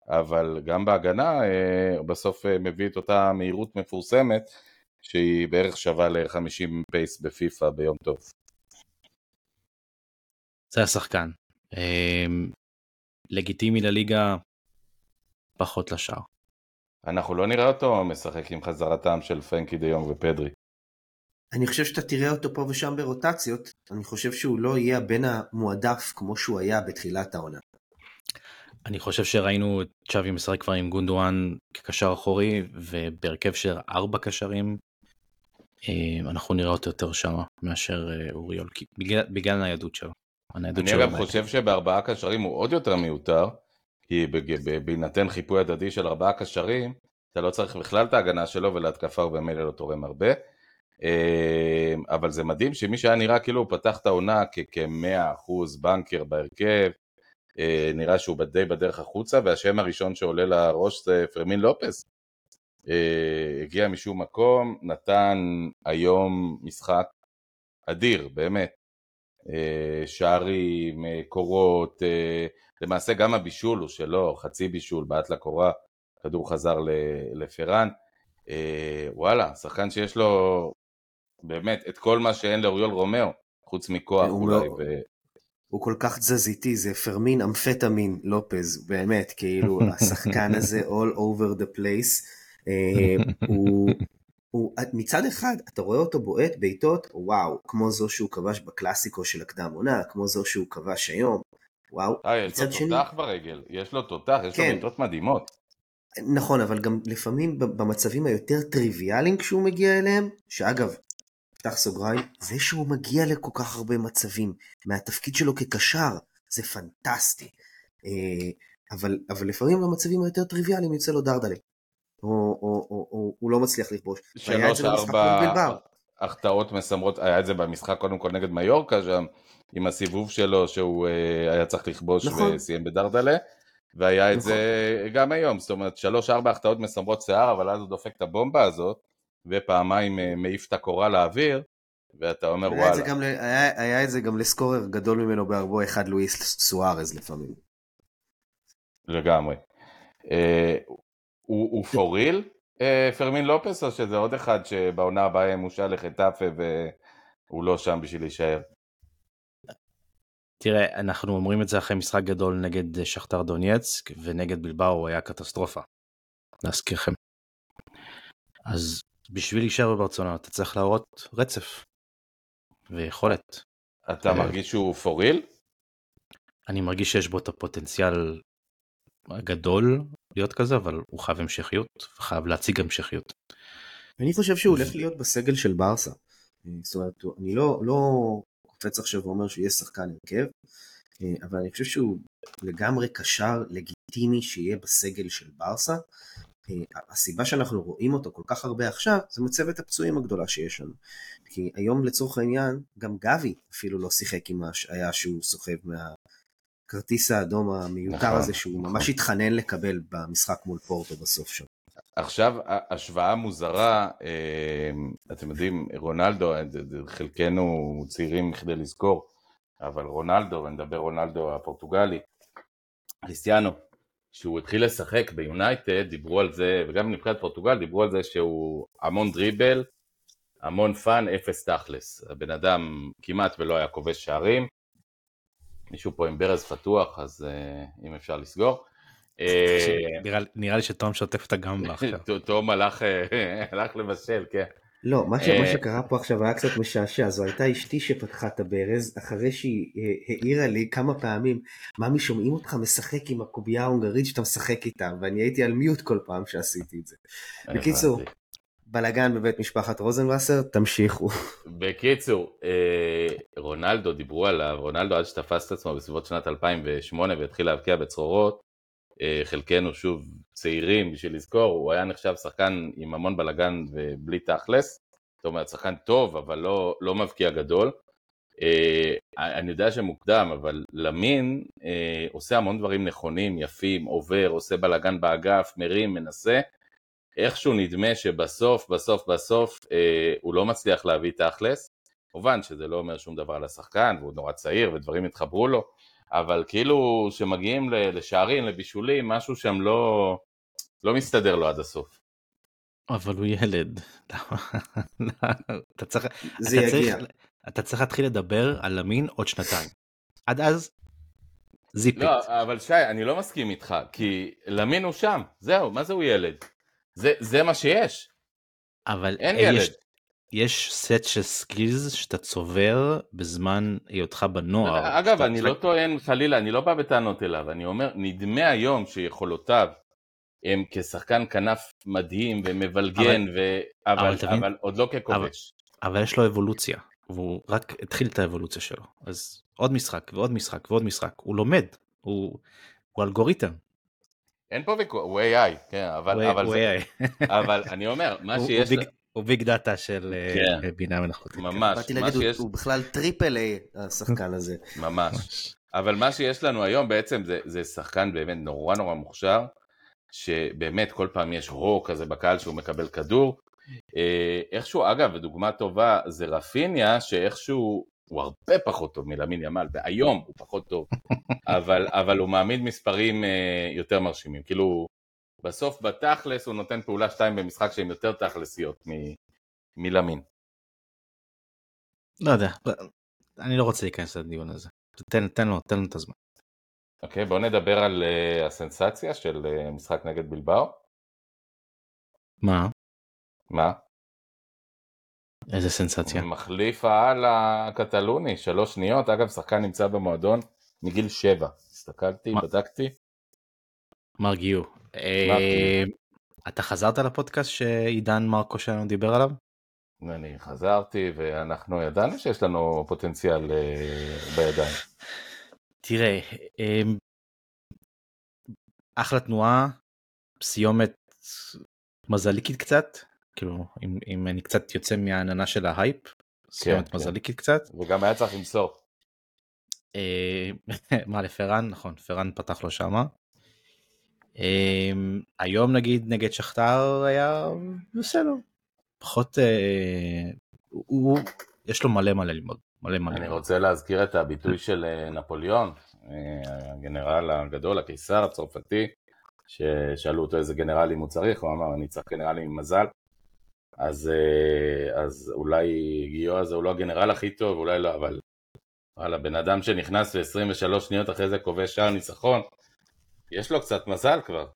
אבל גם בהגנה אה, בסוף אה, מביא את אותה מהירות מפורסמת שהיא בערך שווה ל-50 pace בפיפא ביום טוב. זה השחקן. לגיטימי לליגה פחות לשאר. אנחנו לא נראה אותו משחק עם חזרתם של פרנקי דה יונג ופדרי. אני חושב שאתה תראה אותו פה ושם ברוטציות, אני חושב שהוא לא יהיה הבן המועדף כמו שהוא היה בתחילת העונה. אני חושב שראינו את צ'אבי משחק כבר עם גונדואן כקשר אחורי ובהרכב של ארבע קשרים אה, אנחנו נראה אותו יותר שמה מאשר אה, אוריול בגלל, בגלל הניידות שלו. הניידות אני שלו אגב. חושב שבארבעה קשרים הוא עוד יותר מיותר, כי בהינתן חיפוי הדדי של ארבעה קשרים, אתה לא צריך בכלל את ההגנה שלו ולהתקפה הוא במילא לא תורם הרבה. אה, אבל זה מדהים שמי שהיה נראה כאילו הוא פתח את העונה כ-100% בנקר בהרכב, אה, נראה שהוא די בדרך החוצה, והשם הראשון שעולה לראש זה פרמין לופס. אה, הגיע משום מקום, נתן היום משחק אדיר, באמת. אה, שערים, קורות, למעשה גם הבישול הוא שלו, חצי בישול, בעט לקורה, כדור חזר לפרן. וואלה, שחקן שיש לו באמת את כל מה שאין לאוריול רומאו, חוץ מכוח הוא אולי. לא- ו... הוא כל כך תזזיתי, זה פרמין אמפטמין לופז, באמת, כאילו השחקן הזה all over the place. אה, הוא, הוא, מצד אחד, אתה רואה אותו בועט בעיטות, וואו, כמו זו שהוא כבש בקלאסיקו של הקדם עונה, כמו זו שהוא כבש היום, וואו. אה, יש לו שני- תותח ברגל, יש לו תותח, יש לו כן. בעיטות מדהימות. נכון, אבל גם לפעמים במצבים היותר טריוויאליים כשהוא מגיע אליהם, שאגב, פתח סוגריים, זה שהוא מגיע לכל כך הרבה מצבים מהתפקיד שלו כקשר, זה פנטסטי. אה, אבל, אבל לפעמים במצבים היותר טריוויאליים יוצא לו דרדלה. או, או, או, או הוא לא מצליח לכבוש. את שלוש, ארבע. החטאות מסמרות, היה את זה במשחק קודם כל נגד מיורקה שם, עם הסיבוב שלו שהוא אה, היה צריך לכבוש נכון. וסיים בדרדלה, והיה את נכון. זה גם היום, זאת אומרת שלוש ארבע החטאות מסמרות שיער, אבל אז הוא דופק את הבומבה הזאת, ופעמיים אה, מעיף את הקורה לאוויר, ואתה אומר היה וואלה. גם ל- היה היה את זה גם לסקורר גדול ממנו בהרבו אחד לואיס סוארז לפעמים. לגמרי. אה, הוא הוא for real אה, פרמין לופס או שזה עוד אחד שבעונה הבאה מושל לחטאפה והוא לא שם בשביל להישאר? תראה, אנחנו אומרים את זה אחרי משחק גדול נגד שכתר דונייצק ונגד בלבאו הוא היה קטסטרופה. להזכירכם. אז בשביל להישאר בברצלונה אתה צריך להראות רצף ויכולת. אתה אה. מרגיש שהוא real? אני מרגיש שיש בו את הפוטנציאל הגדול להיות כזה אבל הוא חייב המשכיות וחייב להציג המשכיות. אני חושב שהוא הולך להיות בסגל של ברסה. זאת אומרת, אני לא, לא קופץ עכשיו ואומר שהוא יהיה שחקן הרכב, אה, אבל אני חושב שהוא לגמרי קשר לגיטימי שיהיה בסגל של ברסה. אה, הסיבה שאנחנו רואים אותו כל כך הרבה עכשיו, זה מצבת הפצועים הגדולה שיש לנו. כי היום לצורך העניין, גם גבי אפילו לא שיחק עם ההשעיה שהוא סוחב מהכרטיס האדום המיותר נכון, הזה, שהוא נכון. ממש התחנן לקבל במשחק מול פורטו בסוף שם. עכשיו השוואה מוזרה, אה, אתם יודעים, רונלדו, אה, חלקנו צעירים כדי לזכור, אבל רונלדו, ונדבר רונלדו הפורטוגלי, קריסטיאנו, שהוא התחיל לשחק ביונייטד, דיברו על זה, וגם בנבחרת פורטוגל דיברו על זה שהוא המון דריבל, המון fun, אפס תכלס. הבן אדם כמעט ולא היה כובש שערים. מישהו פה עם ברז פתוח, אז אה, אם אפשר לסגור. אה, נראה, לי שתום שוטף את הגמבה עכשיו. תום אה, הלך לבשל, כן. לא, מה, ש... אה, מה שקרה פה עכשיו היה קצת משעשע, זו הייתה אשתי שפתחה את הברז, אחרי שהיא אה, העירה לי כמה פעמים, ממי שומעים אותך משחק עם הקובייה ההונגרית שאתה משחק איתה, ואני הייתי על מיוט כל פעם שעשיתי את זה. בקיצור, הבנתי. בלאגן בבית משפחת רוזנבסר, תמשיכו. בקיצור, אה, רונלדו דיברו עליו, רונלדו עד שתפס את עצמו בסביבות שנת 2008 והתחיל להבקיע בצרורות, אה, חלקנו שוב צעירים בשביל לזכור, הוא היה נחשב שחקן עם המון בלאגן ובלי תכלס, זאת אומרת שחקן טוב אבל לא, לא מבקיע גדול. אה, אני יודע שמוקדם, אבל למין אה, עושה המון דברים נכונים, יפים, עובר, עושה בלאגן באגף, מרים, מנסה. איכשהו נדמה שבסוף, בסוף, בסוף אה, הוא לא מצליח להביא תכלס. כמובן שזה לא אומר שום דבר על השחקן, והוא נורא צעיר ודברים התחברו לו, אבל כאילו שמגיעים ל- לשערים, לבישולים, משהו שם לא, לא מסתדר לו עד הסוף. אבל הוא ילד. אתה צריך, זה אתה צריך, יגיע. אתה צריך להתחיל לדבר על למין עוד שנתיים. עד אז, זיפ לא. אבל שי, אני לא מסכים איתך, כי למין הוא שם, זהו, מה זה הוא ילד? זה, זה מה שיש, אבל אין אה, ילד. יש, יש סט של skills שאתה צובר בזמן היותך בנוער. אגב, שאתה אני משחק- לא טוען חלילה, אני לא בא בטענות אליו, אני אומר, נדמה היום שיכולותיו הם כשחקן כנף מדהים ומבלגן, ו... אבל, אבל אבל, אבל עוד לא ככובש. אבל יש לו אבולוציה, והוא רק התחיל את האבולוציה שלו. אז עוד משחק ועוד משחק ועוד משחק. הוא לומד, הוא, הוא אלגוריתם. אין פה ויכוח, הוא AI, כן, אבל, הוא- אבל, הוא זה, AI. אבל אני אומר, מה שיש, הוא הוא big data של אה, כן. בינה מלאכותית. ממש, באתי להגיד, הוא- שיש, הוא בכלל triple A, השחקן הזה. ממש. אבל מה שיש לנו היום בעצם זה, זה שחקן באמת נורא נורא מוכשר, שבאמת כל פעם יש רוק כזה בקהל שהוא מקבל כדור. אה, איכשהו, אגב, ודוגמה טובה זה רפיניה, שאיכשהו הוא הרבה פחות טוב מלמין ימל, והיום הוא פחות טוב, אבל, אבל הוא מעמיד מספרים אה, יותר מרשימים. כאילו, בסוף בתכלס הוא נותן פעולה שתיים במשחק שהן יותר תכלסיות מ- מלמין. לא יודע, אני לא רוצה להיכנס לדיון הזה. תן, תן לו, תן לו את הזמן. אוקיי, בואו נדבר על אה, הסנסציה של אה, משחק נגד בלבאו. מה? מה? איזה סנסציה? מחליף העל הקטלוני, שלוש שניות, אגב שחקן נמצא במועדון מגיל שבע, הסתכלתי, מה? בדקתי, מרגיו. אה, אתה חזרת לפודקאסט שעידן מרקו שלנו דיבר עליו? אני חזרתי ואנחנו ידענו שיש לנו פוטנציאל אה, בידיים. תראה, אה, אחלה תנועה, סיומת מזליקית קצת, כאילו אם, אם אני קצת יוצא מהעננה של ההייפ, סיימת כן. מזלי קצת. וגם היה צריך למסור. אה, מה לפרן נכון פרן פתח לו שמה. אה, היום נגיד נגד שכתר היה בסדר פחות אה, הוא יש לו מלא מלא ללמוד מלא מלא. אני. רוצה להזכיר את הביטוי של אה, נפוליאון, אה, הגנרל הגדול, הקיסר הצרפתי, ששאלו אותו איזה גנרלים הוא צריך, הוא אמר אני צריך גנרלים עם מזל. אז, אז אולי גיו הזה הוא לא הגנרל הכי טוב, אולי לא, אבל וואלה, בן אדם שנכנס ל-23 שניות אחרי זה כובש שער ניצחון, יש לו קצת מזל כבר.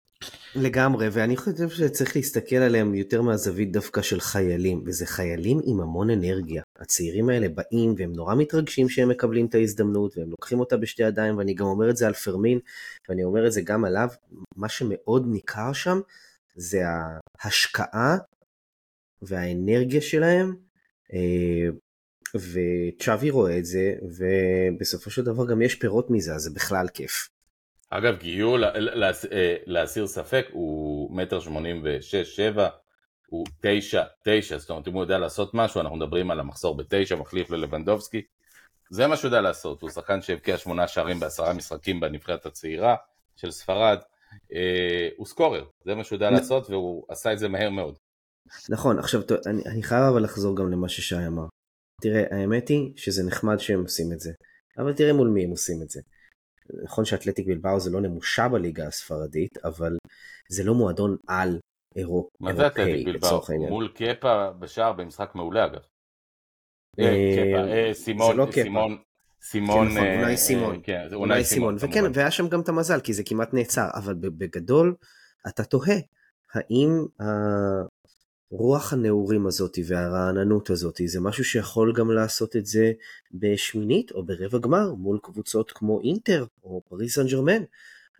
לגמרי, ואני חושב שצריך להסתכל עליהם יותר מהזווית דווקא של חיילים, וזה חיילים עם המון אנרגיה. הצעירים האלה באים והם נורא מתרגשים שהם מקבלים את ההזדמנות, והם לוקחים אותה בשתי ידיים, ואני גם אומר את זה על פרמין, ואני אומר את זה גם עליו, מה שמאוד ניכר שם, זה ההשקעה והאנרגיה שלהם, אה, וצ'אבי רואה את זה, ובסופו של דבר גם יש פירות מזה, אז זה בכלל כיף. אגב, לה- אה, להסיר ספק, הוא מטר שמונים ושש, שבע, הוא תשע, תשע, זאת אומרת, אם הוא יודע לעשות משהו, אנחנו מדברים על המחסור בתשע, מחליף ללבנדובסקי, זה מה שהוא יודע לעשות, הוא שחקן שהבקיע שמונה שערים בעשרה משחקים בנבחרת הצעירה של ספרד, אה, הוא סקורר, זה מה שהוא יודע לעשות, והוא עשה את זה מהר מאוד. נכון, עכשיו ת- אני, אני חייב אבל לחזור גם למה ששי אמר. תראה, האמת היא שזה נחמד שהם עושים את זה, אבל תראה מול מי הם עושים את זה. נכון שאתלטיק בלבאו זה לא נמושה בליגה הספרדית, אבל זה לא מועדון על אירופ, מה זה אירופאי אתלטיק בלבאו? מול קפה בשער במשחק מעולה אגב. אה, אה, אה, סימון, לא. סימון, סימון, כן, נכון, אה, אונאי אה, סימון. כן, אולי סימון, וכן. והיה שם גם את המזל, כי זה כמעט נעצר, אבל בגדול, אתה תוהה, האם הרוח הנעורים הזאת והרעננות הזאת זה משהו שיכול גם לעשות את זה בשמינית או ברבע גמר מול קבוצות כמו אינטר או פריס סן ג'רמן.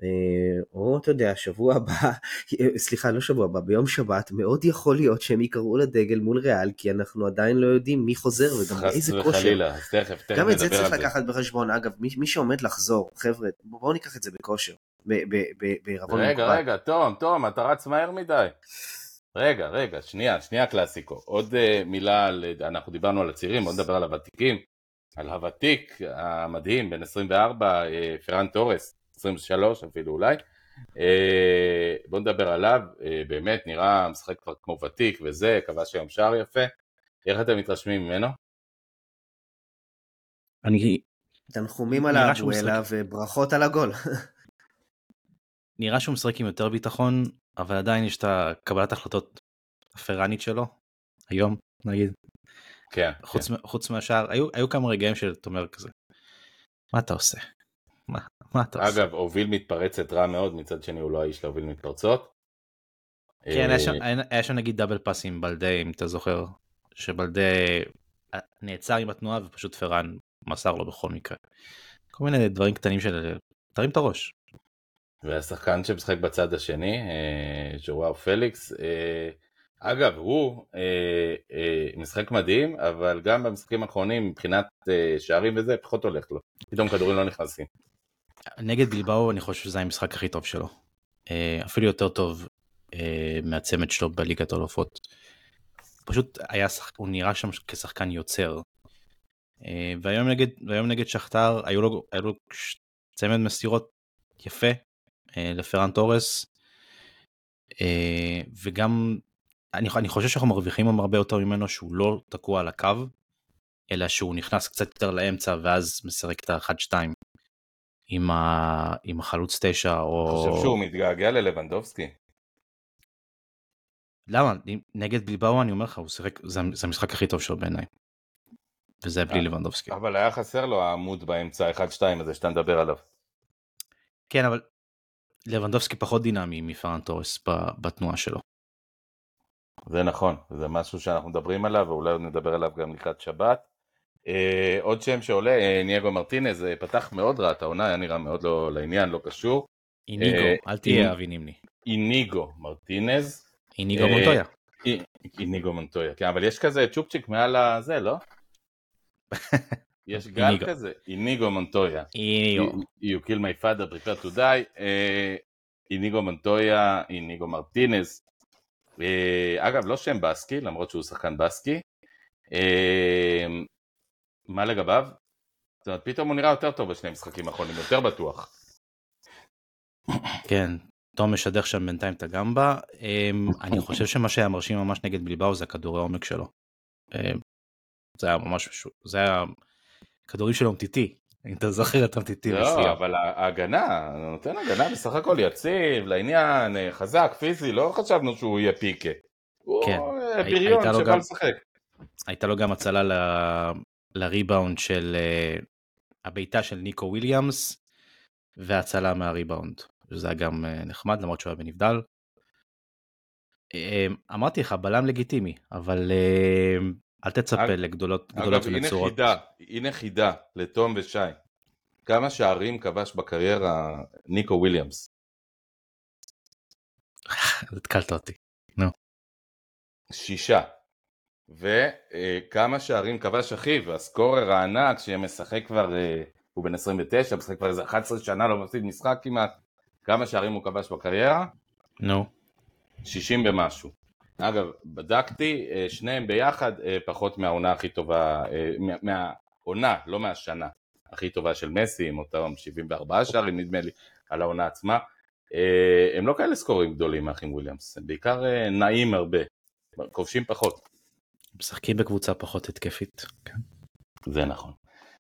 אה, או אתה יודע, שבוע הבא, סליחה, לא שבוע הבא, ביום שבת, מאוד יכול להיות שהם יקראו לדגל מול ריאל, כי אנחנו עדיין לא יודעים מי חוזר וגם באיזה חס כושר. וחלילה, אז תכף, תכף גם את זה צריך. לקחת בחשבון. אגב, מי, מי שעומד לחזור, חבר'ה, בואו ניקח את זה בכושר, בעירבון רגע, מוגבל. רגע, תום, תום, אתה רץ מהר מדי. רגע, רגע, שנייה, שנייה קלאסיקו. עוד uh, מילה, על, אנחנו דיברנו על הצעירים, בוא נדבר על הוותיקים. על הוותיק המדהים, בן 24, uh, פרן תורס, 23 אפילו אולי. Uh, בוא נדבר עליו, uh, באמת נראה משחק כבר כמו ותיק וזה, כבש היום שער יפה. איך אתם מתרשמים ממנו? אני תנחומים על נראה שהוא האבואלה וברכות על הגול. נראה שהוא משחק עם יותר ביטחון אבל עדיין יש את הקבלת החלטות הפרנית שלו היום נגיד כן, חוץ, מ- חוץ מהשאר היו, היו כמה רגעים שאתה אומר כזה מה אתה עושה מה, מה אתה כן. עושה אגב, הוביל מתפרצת רע מאוד, מצד שני הוא לא האיש להוביל מתפרצות. כן היה שם, אה, היה, היה שם נגיד double pass עם בלדה אם אתה זוכר שבלדה אה, נעצר עם התנועה ופשוט פרן מסר לו בכל מקרה. כל מיני דברים קטנים של תרים את הראש. והשחקן שמשחק בצד השני, אה, ז'וואו פליקס, אה, אגב, הוא אה, אה, משחק מדהים, אבל גם במשחקים האחרונים, מבחינת אה, שערים וזה, פחות הולך לו. פתאום כדורים לא נכנסים. נגד בלבאו אני חושב שזה המשחק הכי טוב שלו. אה, אפילו יותר טוב אה, מהצמד שלו בליגת העולפות. פשוט היה. הוא נראה שם כשחקן יוצר. אה, והיום נגד, והיום נגד שכתר היו לו, היו לו צמד מסירות יפה אה, לפרן תורס. אה, וגם אני, אני חושב שאנחנו מרוויחים היום הרבה יותר ממנו שהוא לא תקוע על הקו אלא שהוא נכנס קצת יותר לאמצע ואז משחק את ה-1-2 עם, ה... עם החלוץ 9 או... אני חושב שהוא מתגעגע ללבנדובסקי. למה? נגד בלבאו אני אומר לך הוא שיחק זה, זה המשחק הכי טוב שלו בעיניי. וזה בלי אה, לבנדובסקי. אבל היה חסר לו העמוד באמצע 1-2 הזה שאתה מדבר עליו. כן אבל לבנדובסקי פחות דינמי מפרן תורס בתנועה שלו. זה נכון, זה משהו שאנחנו מדברים עליו, ואולי נדבר עליו גם לקראת שבת. אה, עוד שם שעולה, אה, ניאגו מרטינז, אה, פתח מאוד רע את העונה, היה נראה מאוד לא לעניין, לא קשור. איניגו, אה, אל תהיה אבי נימני. איניגו מרטינז, איניגו אה, מונטויה. אי- איניגו מונטויה, כן, אבל יש כזה צ'ופצ'יק מעל הזה, לא? יש גל איניגו. כזה, איניגו מונטויה. איניגו. You kill my father, prepare to die. אה, איניגו מונטויה, איניגו מרטינז. אה, אגב, לא שם בסקי, למרות שהוא שחקן בסקי. אה, מה לגביו? זאת אומרת, פתאום הוא נראה יותר טוב בשני משחקים האחרונים, יותר בטוח. כן, תום משדך שם בינתיים את הגמבה. אני חושב שמה שהיה מרשים ממש נגד בלבאו זה הכדורי עומק שלו. זה היה ממש, זה היה כדורים שלו אמתיתי. אם אתה זוכר את אמתיתי. לא, אבל ההגנה, נותן הגנה בסך הכל יציב, לעניין, אה, חזק, פיזי, לא חשבנו שהוא יהיה פיקה. כן. הוא אה, בריון שבא לשחק. הייתה לו גם הצלה ל... לריבאונד של אה, הבעיטה של ניקו וויליאמס והצלה מהריבאונד. שזה היה גם נחמד למרות שהוא היה בנבדל. אמרתי לך בלם לגיטימי אבל אל תצפה אג... לגדולות גדולות אגב, ונצורות. אגב, הנה חידה לתום ושי. כמה שערים כבש בקריירה ניקו וויליאמס? התקלת אותי. נו. שישה. וכמה שערים כבש אחיו, הסקורר הענק שמשחק כבר, אה, הוא בן 29, משחק כבר איזה 11 שנה, לא מפסיד משחק כמעט. כמה שערים הוא כבש בקריירה? נו. 60 ומשהו. אגב, בדקתי, אה, שניהם ביחד אה, פחות מהעונה הכי טובה, אה, מהעונה, לא מהשנה, הכי טובה של מסי, עם אותם 74 שערים נדמה לי, על העונה עצמה. הם לא כאלה סקורים גדולים מהאחים וויליאמס, הם בעיקר נעים הרבה, כובשים פחות. משחקים בקבוצה פחות התקפית. כן. זה נכון.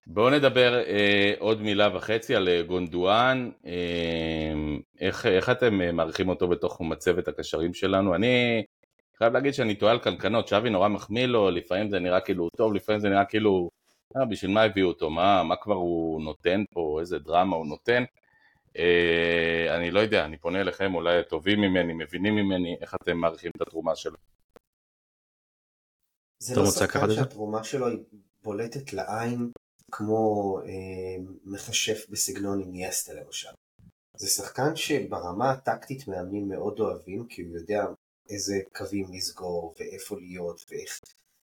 בואו נדבר אה, עוד מילה וחצי על גונדואן, אה, איך, איך אתם מעריכים אותו בתוך מצבת הקשרים שלנו? אני חייב להגיד שאני טועה על קנקנות, שווי נורא מחמיא לו, לפעמים זה נראה כאילו הוא טוב, לפעמים זה נראה כאילו, אה, בשביל מה הביאו אותו, מה, מה כבר הוא נותן פה, איזה דרמה הוא נותן. אה, אני לא יודע, אני פונה אליכם, אולי טובים ממני, מבינים ממני, איך אתם מעריכים את התרומה שלו. זה לא שחקן שהתרומה שלו היא בולטת לעין כמו אה, מכשף בסגנון איניאסטה למשל. זה שחקן שברמה הטקטית מאמנים מאוד אוהבים כי הוא יודע איזה קווים לסגור ואיפה להיות ואיך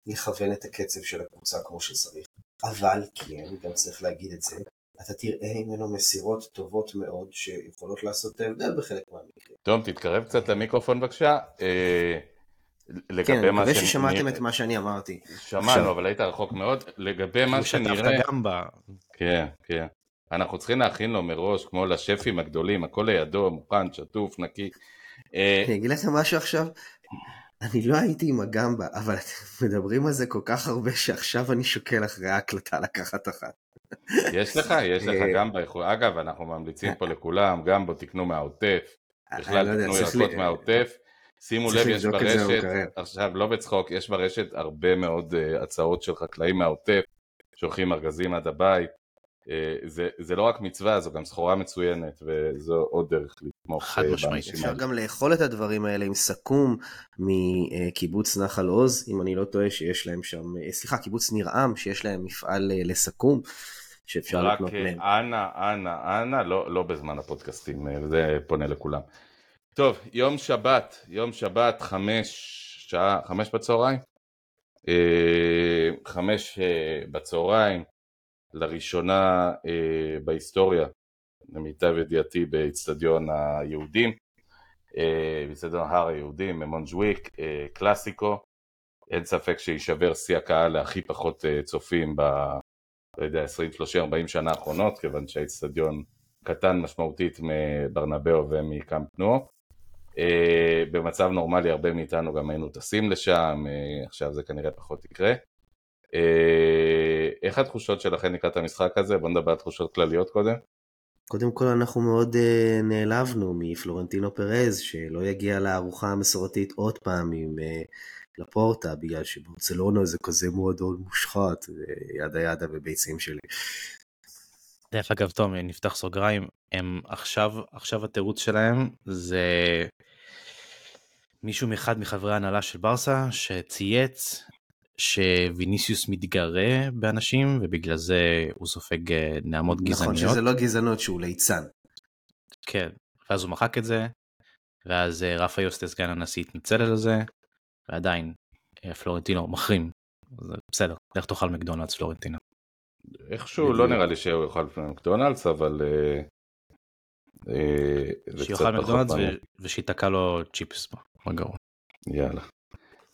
לכוון את הקצב של הקבוצה כמו שצריך. אבל כן, גם צריך להגיד את זה, אתה תראה ממנו מסירות טובות מאוד שיכולות לעשות את ההבדל בחלק מהמקרים. תום, תתקרב קצת למיקרופון בבקשה. אה, כן, אני מקווה ששמעתם את מה שאני אמרתי. שמענו, אבל היית רחוק מאוד. לגבי מה שנראה... גם ב... כן, כן. אנחנו צריכים להכין לו מראש, כמו לשפים הגדולים, הכל לידו, מוכן, שטוף, נקי. אה, אני אגיד לכם משהו עכשיו, אני לא הייתי עם הגמבה, אבל אתם מדברים על זה כל כך הרבה שעכשיו אני שוקל אחרי ההקלטה לקחת אחת. יש לך, יש לך אה, גמבה, אגב, אנחנו ממליצים פה לכולם, גמבו תקנו מהעוטף, בכלל לא תקנו ירקות מהעוטף. שימו לב, יש ברשת, עכשיו לא בצחוק, יש ברשת הרבה מאוד הצעות של חקלאים מהעוטף, שולחים ארגזים עד הבית, אה, זה, זה לא רק מצווה, זו גם סחורה מצוינת, וזו עוד דרך לתמוך אה, באנשים האלה. אפשר גם לאכול את הדברים האלה עם סכו"ם מקיבוץ נחל עוז, אם אני לא טועה, שיש להם שם, אה, סליחה, קיבוץ ניר-עם, שיש להם מפעל לסכו"ם. שאפשר לקנות מהם. רק אנא, אנא, אנא, לא, לא בזמן הפודקאסטים, זה פונה לכולם. טוב, יום שבת, יום שבת, חמש, שעה, חמש בצהריים? חמש בצהריים, לראשונה אה, בהיסטוריה, למיטב ידיעתי, באיצטדיון היהודים, אה, באיצטדיון הר היהודים, ממונג'וויק, אה, קלאסיקו, אין ספק שיישבר שיא הקהל להכי פחות אה, צופים ב... לא יודע, 20, 30, 40 שנה האחרונות, כיוון שהאיצטדיון קטן משמעותית מברנבאו ומקאמפ נו. Uh, במצב נורמלי הרבה מאיתנו גם היינו טסים לשם, uh, עכשיו זה כנראה פחות יקרה. אה, איך התחושות שלכם לקראת המשחק הזה? בואו נדבר על תחושות כלליות קודם. קודם כל אנחנו מאוד uh, נעלבנו מפלורנטינו פרז שלא יגיע לארוחה המסורתית עוד פעם עם uh, לפורטה בגלל שברצלונה זה כזה מועדון מושחת ידה ידה וביצים שלי. דרך אגב תום נפתח סוגריים הם עכשיו עכשיו התירוץ שלהם זה מישהו מאחד מחברי ההנהלה של ברסה שצייץ שוויניסיוס מתגרה באנשים ובגלל זה הוא סופג אה, נעמות נכון, גזעניות. נכון שזה לא גזענות שהוא ליצן. כן, ואז הוא מחק את זה, ואז אה, רפה יוסטס סגן הנשיא התנצל על זה, ועדיין אה, פלורנטינו מחרים. בסדר, לך תאכל מקדונלדס פלורנטינו. איכשהו לא נראה לי שהוא יאכל מקדונלדס אבל... שיאכל מקדונלדס ושייתקע לו צ'יפס בגרון. יאללה.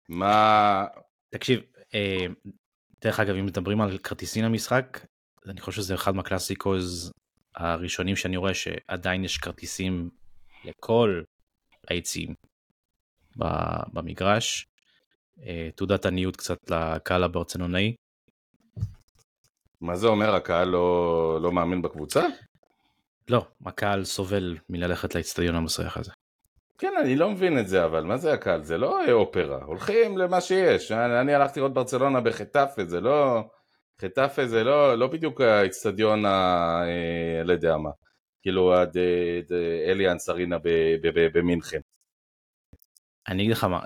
מה... תקשיב, דרך אגב, אם מדברים על כרטיסים למשחק, אני חושב שזה אחד מהקלאסיקוז הראשונים שאני רואה שעדיין יש כרטיסים לכל היציעים במגרש. אה, תעודת עניות קצת לקהל הברצלונאי. מה זה אומר, הקהל לא, לא מאמין בקבוצה? לא, הקהל סובל מללכת לאצטדיון המסריח הזה. כן, אני לא מבין את זה, אבל מה זה הקהל? זה לא אופרה, הולכים למה שיש. אני, אני הלכתי לראות ברצלונה בחטאפה, זה לא... חטאפה זה לא, לא בדיוק האצטדיון ה... אה, לא יודע מה. כאילו אליאנס ארינה במינכן. אני אגיד לך מה,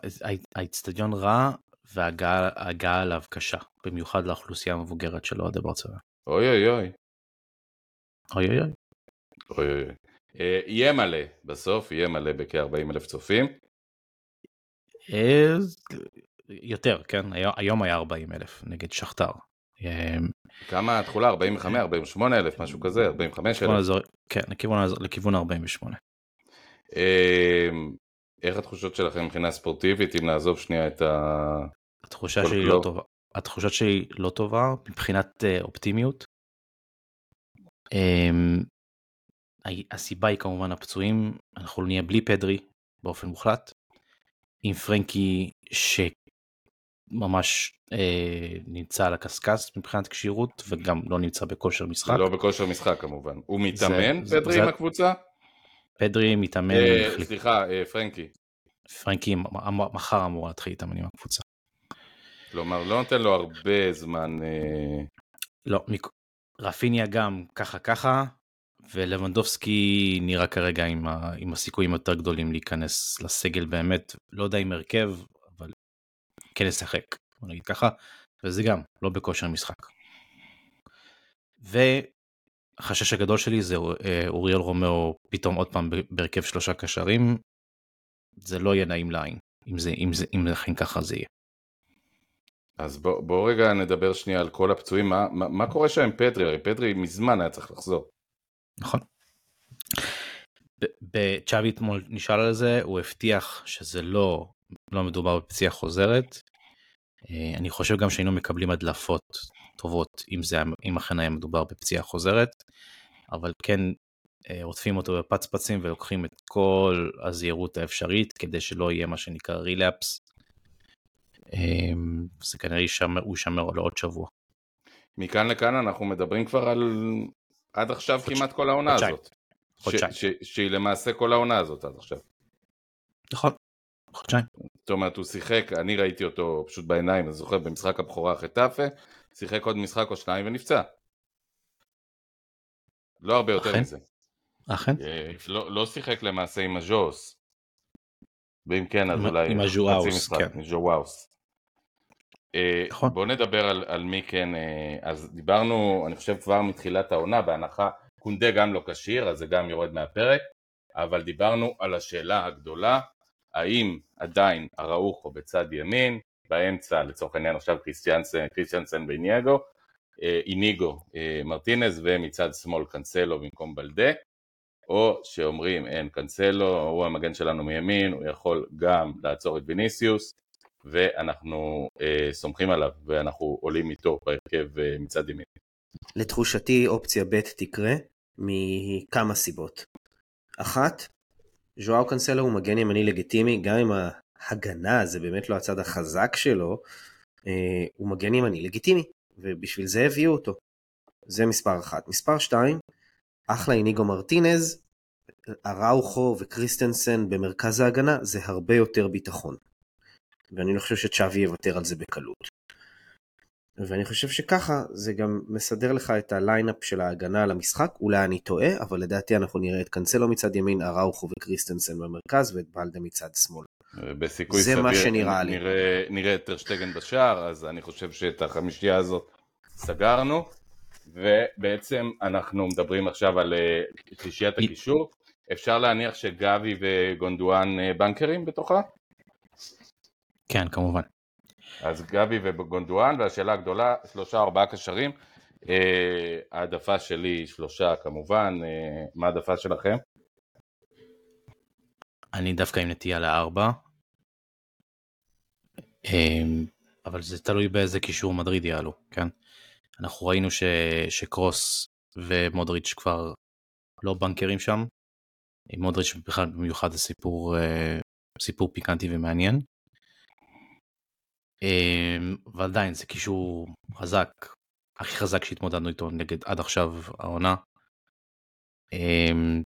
האצטדיון רע וההגעה אליו קשה, במיוחד לאוכלוסייה המבוגרת של אוהדי ברצלונה. אוי אוי אוי. אוי אוי אוי. אוי אוי אוי. אה, יהיה מלא, בסוף יהיה מלא בכ-40 אלף צופים. אה, יותר, כן, היום היה 40 אלף נגד שכתר. אה, כמה התכולה? 45, 48 אלף, משהו כזה, 45 אלף. כן, לכיוון, לכיוון 48. איך התחושות שלכם מבחינה ספורטיבית, אם נעזוב שנייה את ה... התחושה שלי לא טובה. התחושה שלי לא טובה מבחינת אופטימיות. הסיבה היא כמובן הפצועים, אנחנו נהיה בלי פדרי באופן מוחלט, עם פרנקי שממש אה, נמצא על הקשקש מבחינת כשירות וגם לא נמצא בכושר משחק. לא בכושר משחק כמובן. הוא מתאמן זה, פדרי זה, עם הקבוצה? פדרי מתאמן. אה. סליחה, אה, פרנקי. פרנקי מחר אמור להתחיל להתאמן עם הקבוצה. כלומר לא נותן לו הרבה זמן. אה... לא, מק... רפיניה גם ככה ככה, ולבנדובסקי נראה כרגע עם, ה, עם הסיכויים יותר גדולים להיכנס לסגל באמת, לא יודע אם הרכב, אבל כן לשחק, בוא נגיד ככה, וזה גם לא בכושר משחק. והחשש הגדול שלי זה אה, אוריאל רומאו פתאום עוד פעם בהרכב שלושה קשרים, זה לא יהיה נעים לעין, אם זה, אם זה, אם לכן ככה זה יהיה. אז בוא, בוא רגע נדבר שנייה על כל הפצועים, מה, מה, מה קורה שם עם פדרי? הרי פדרי מזמן היה צריך לחזור. נכון. צ'אבי אתמול נשאל על זה, הוא הבטיח שזה לא, לא מדובר בפציעה חוזרת. אה, אני חושב גם שהיינו מקבלים הדלפות טובות אם, זה, אם אכן היה מדובר בפציעה חוזרת, אבל כן אה, עוטפים אותו בפצפצים ולוקחים את כל הזהירות האפשרית כדי שלא יהיה מה שנקרא רילאפס. אה, זה כנראה יישמר, הוא יישמר לעוד שבוע. מכאן לכאן אנחנו מדברים כבר על עד עכשיו חודש... כמעט כל העונה חודשיים. הזאת. חודשיים. ש... ש... שהיא למעשה כל העונה הזאת עד עכשיו. נכון, חודשיים. זאת אומרת, הוא שיחק, אני ראיתי אותו פשוט בעיניים, אני זוכר, במשחק הבכורה חטאפה, שיחק עוד משחק או שניים ונפצע. לא הרבה יותר אכן? מזה. אכן. אה, לא, לא שיחק למעשה עם הז'וס. ואם כן, אז אולי... עם הז'ואוס, כן. אה, נכון. בואו נדבר על, על מי כן, אה, אז דיברנו, אני חושב כבר מתחילת העונה, בהנחה, קונדה גם לא כשיר, אז זה גם יורד מהפרק, אבל דיברנו על השאלה הגדולה, האם עדיין אראוחו בצד ימין, באמצע לצורך העניין עכשיו קריסטיאנסן, קריסטיאנסן ואיניגו, אה, איניגו מרטינז ומצד שמאל קנסלו במקום בלדה, או שאומרים אין קנסלו, הוא המגן שלנו מימין, הוא יכול גם לעצור את ויניסיוס, ואנחנו אה, סומכים עליו ואנחנו עולים איתו בהרכב אה, מצד ימין. לתחושתי אופציה ב' תקרה מכמה סיבות. אחת, ז'ואאו קנסלו הוא מגן ימני לגיטימי, גם אם ההגנה זה באמת לא הצד החזק שלו, אה, הוא מגן ימני לגיטימי, ובשביל זה הביאו אותו. זה מספר אחת. מספר שתיים, אחלה איניגו מרטינז, אראוכו וקריסטנסן במרכז ההגנה זה הרבה יותר ביטחון. ואני לא חושב שצ'אבי יוותר על זה בקלות. ואני חושב שככה זה גם מסדר לך את ה lineup של ההגנה על המשחק, אולי אני טועה, אבל לדעתי אנחנו נראה את קנסלו מצד ימין, אראוכו וקריסטנסן במרכז ואת בלדה מצד שמאל. בסיכוי זה סביר, מה שנראה לי. נראה, נראה את טרשטגן בשער, אז אני חושב שאת החמישייה הזאת סגרנו, ובעצם אנחנו מדברים עכשיו על שלישיית הקישור. אפשר להניח שגבי וגונדואן אה, בנקרים בתוכה? כן, כמובן. אז גבי וגונדואן, והשאלה הגדולה, שלושה ארבעה קשרים. אה, העדפה שלי שלושה כמובן, אה, מה העדפה שלכם? אני דווקא עם נטייה לארבע. אמ, אבל זה תלוי באיזה קישור מדריד יעלו, כן? אנחנו ראינו ש... שקרוס ומודריץ' כבר לא בנקרים שם. עם מודריץ' בכלל במיוחד זה סיפור, אה, סיפור פיקנטי ומעניין. אמ, אבל עדיין זה קישור חזק, הכי חזק שהתמודדנו איתו נגד עד עכשיו העונה. אמ,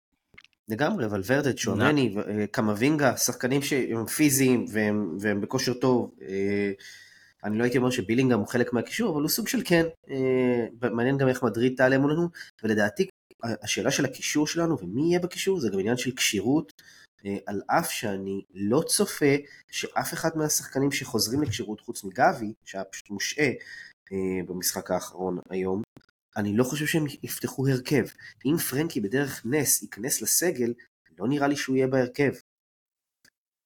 לגמרי, אבל ורדד, שואמני, אה, קמבינגה, שחקנים שהם פיזיים והם, והם בכושר טוב. אה, אני לא הייתי אומר שבילינגהם הוא חלק מהקישור, אבל הוא סוג של כן. אה, מעניין גם איך מדריד תעלה מולנו, ולדעתי השאלה של הקישור שלנו ומי יהיה בקישור זה גם עניין של כשירות, על אף שאני לא צופה שאף אחד מהשחקנים שחוזרים לכשירות חוץ מגבי, שהיה פשוט מושעה במשחק האחרון היום, אני לא חושב שהם יפתחו הרכב. אם פרנקי בדרך נס ייכנס לסגל, לא נראה לי שהוא יהיה בהרכב.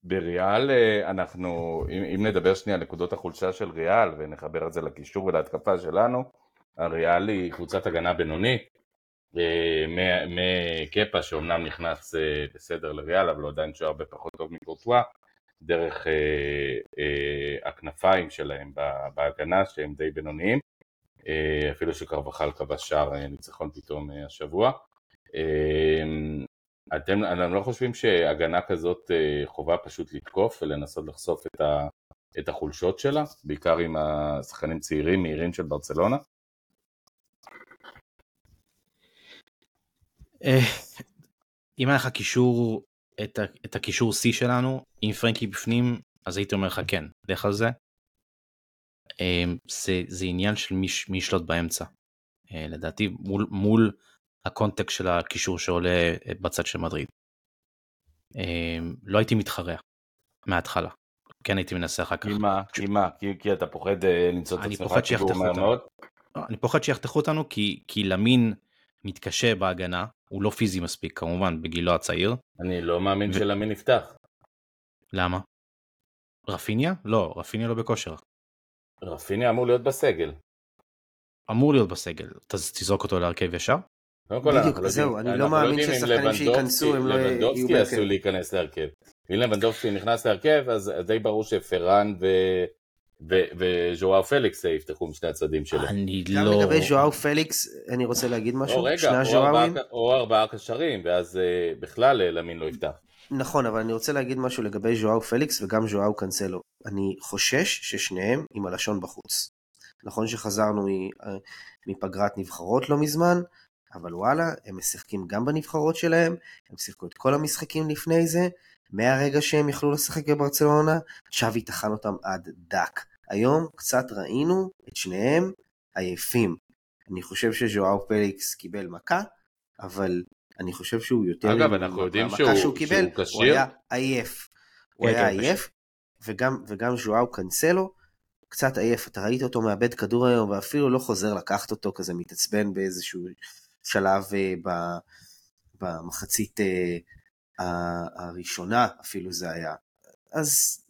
בריאל אה, אנחנו, אם, אם נדבר שנייה על נקודות החולשה של ריאל ונחבר את זה לקישור ולהתקפה שלנו, הריאל היא קבוצת הגנה בינונית, אה, מקפה שאומנם נכנס אה, בסדר לריאל אבל הוא עדיין שוער הרבה פחות טוב מקורטואה, דרך הכנפיים שלהם בהגנה שהם די בינוניים אה, אפילו שקרבחל כבש שער אה, ניצחון פתאום אה, השבוע. אתם, אתם לא חושבים שהגנה כזאת חובה פשוט לתקוף ולנסות לחשוף את, את החולשות שלה, בעיקר עם השחקנים צעירים מהירים של ברצלונה? אם היה לך קישור, את הקישור C שלנו, עם פרנקי בפנים, אז הייתי אומר לך כן, לך על זה. אמ, זה, זה עניין של מי, מי ישלוט באמצע. אה, לדעתי מול, מול הקונטקסט של הקישור שעולה אה, בצד של מדריד. אמ, לא הייתי מתחרע מההתחלה. כן הייתי מנסה אחר כך. כי מה? כי מה? כי, כי אתה פוחד אה, למצוא את עצמך פיגור מהר מאוד? לא, אני פוחד שיחתכו אותנו כי, כי למין מתקשה בהגנה, הוא לא פיזי מספיק כמובן בגילו הצעיר. אני לא מאמין ו... שלמין יפתח. למה? רפיניה? לא, רפיניה לא בכושר. רפיני אמור להיות בסגל. אמור להיות בסגל, אז תזרוק אותו להרכב ישר? בדיוק, לא זהו, אני לא מאמין ששחקנים שייכנסו הם לא יהיו בהרכב. לבנדובסקי עשוי להיכנס להרכב. אם לבנדובסקי נכנס להרכב, אז די ברור שפרן וז'ואר פליקס יפתחו משני הצדדים שלו. אני לא... גם לגבי ז'ואר פליקס, אני רוצה להגיד משהו. או רגע, או ארבעה קשרים, ואז אה, בכלל אה, למין לא יפתח. נכון, אבל אני רוצה להגיד משהו לגבי ז'ואאו פליקס וגם ז'ואאו קאנסלו. אני חושש ששניהם עם הלשון בחוץ. נכון שחזרנו אה, מפגרת נבחרות לא מזמן, אבל וואלה, הם משחקים גם בנבחרות שלהם, הם שיחקו את כל המשחקים לפני זה, מהרגע שהם יכלו לשחק בברצלונה, צ'אבי טחן אותם עד דק. היום קצת ראינו את שניהם עייפים. אני חושב שז'ואאו פליקס קיבל מכה, אבל אני חושב שהוא יותר... אגב, אנחנו יודעים שהוא, שהוא קיבל, שהוא כשיר. הוא היה עייף. הוא כן, היה כן, עייף, וגם, וגם ז'ואאו קנסלו קצת עייף. אתה ראית אותו מאבד כדור היום, ואפילו לא חוזר לקחת אותו, כזה מתעצבן באיזשהו שלב אה, ב, במחצית אה, הראשונה, אפילו זה היה. אז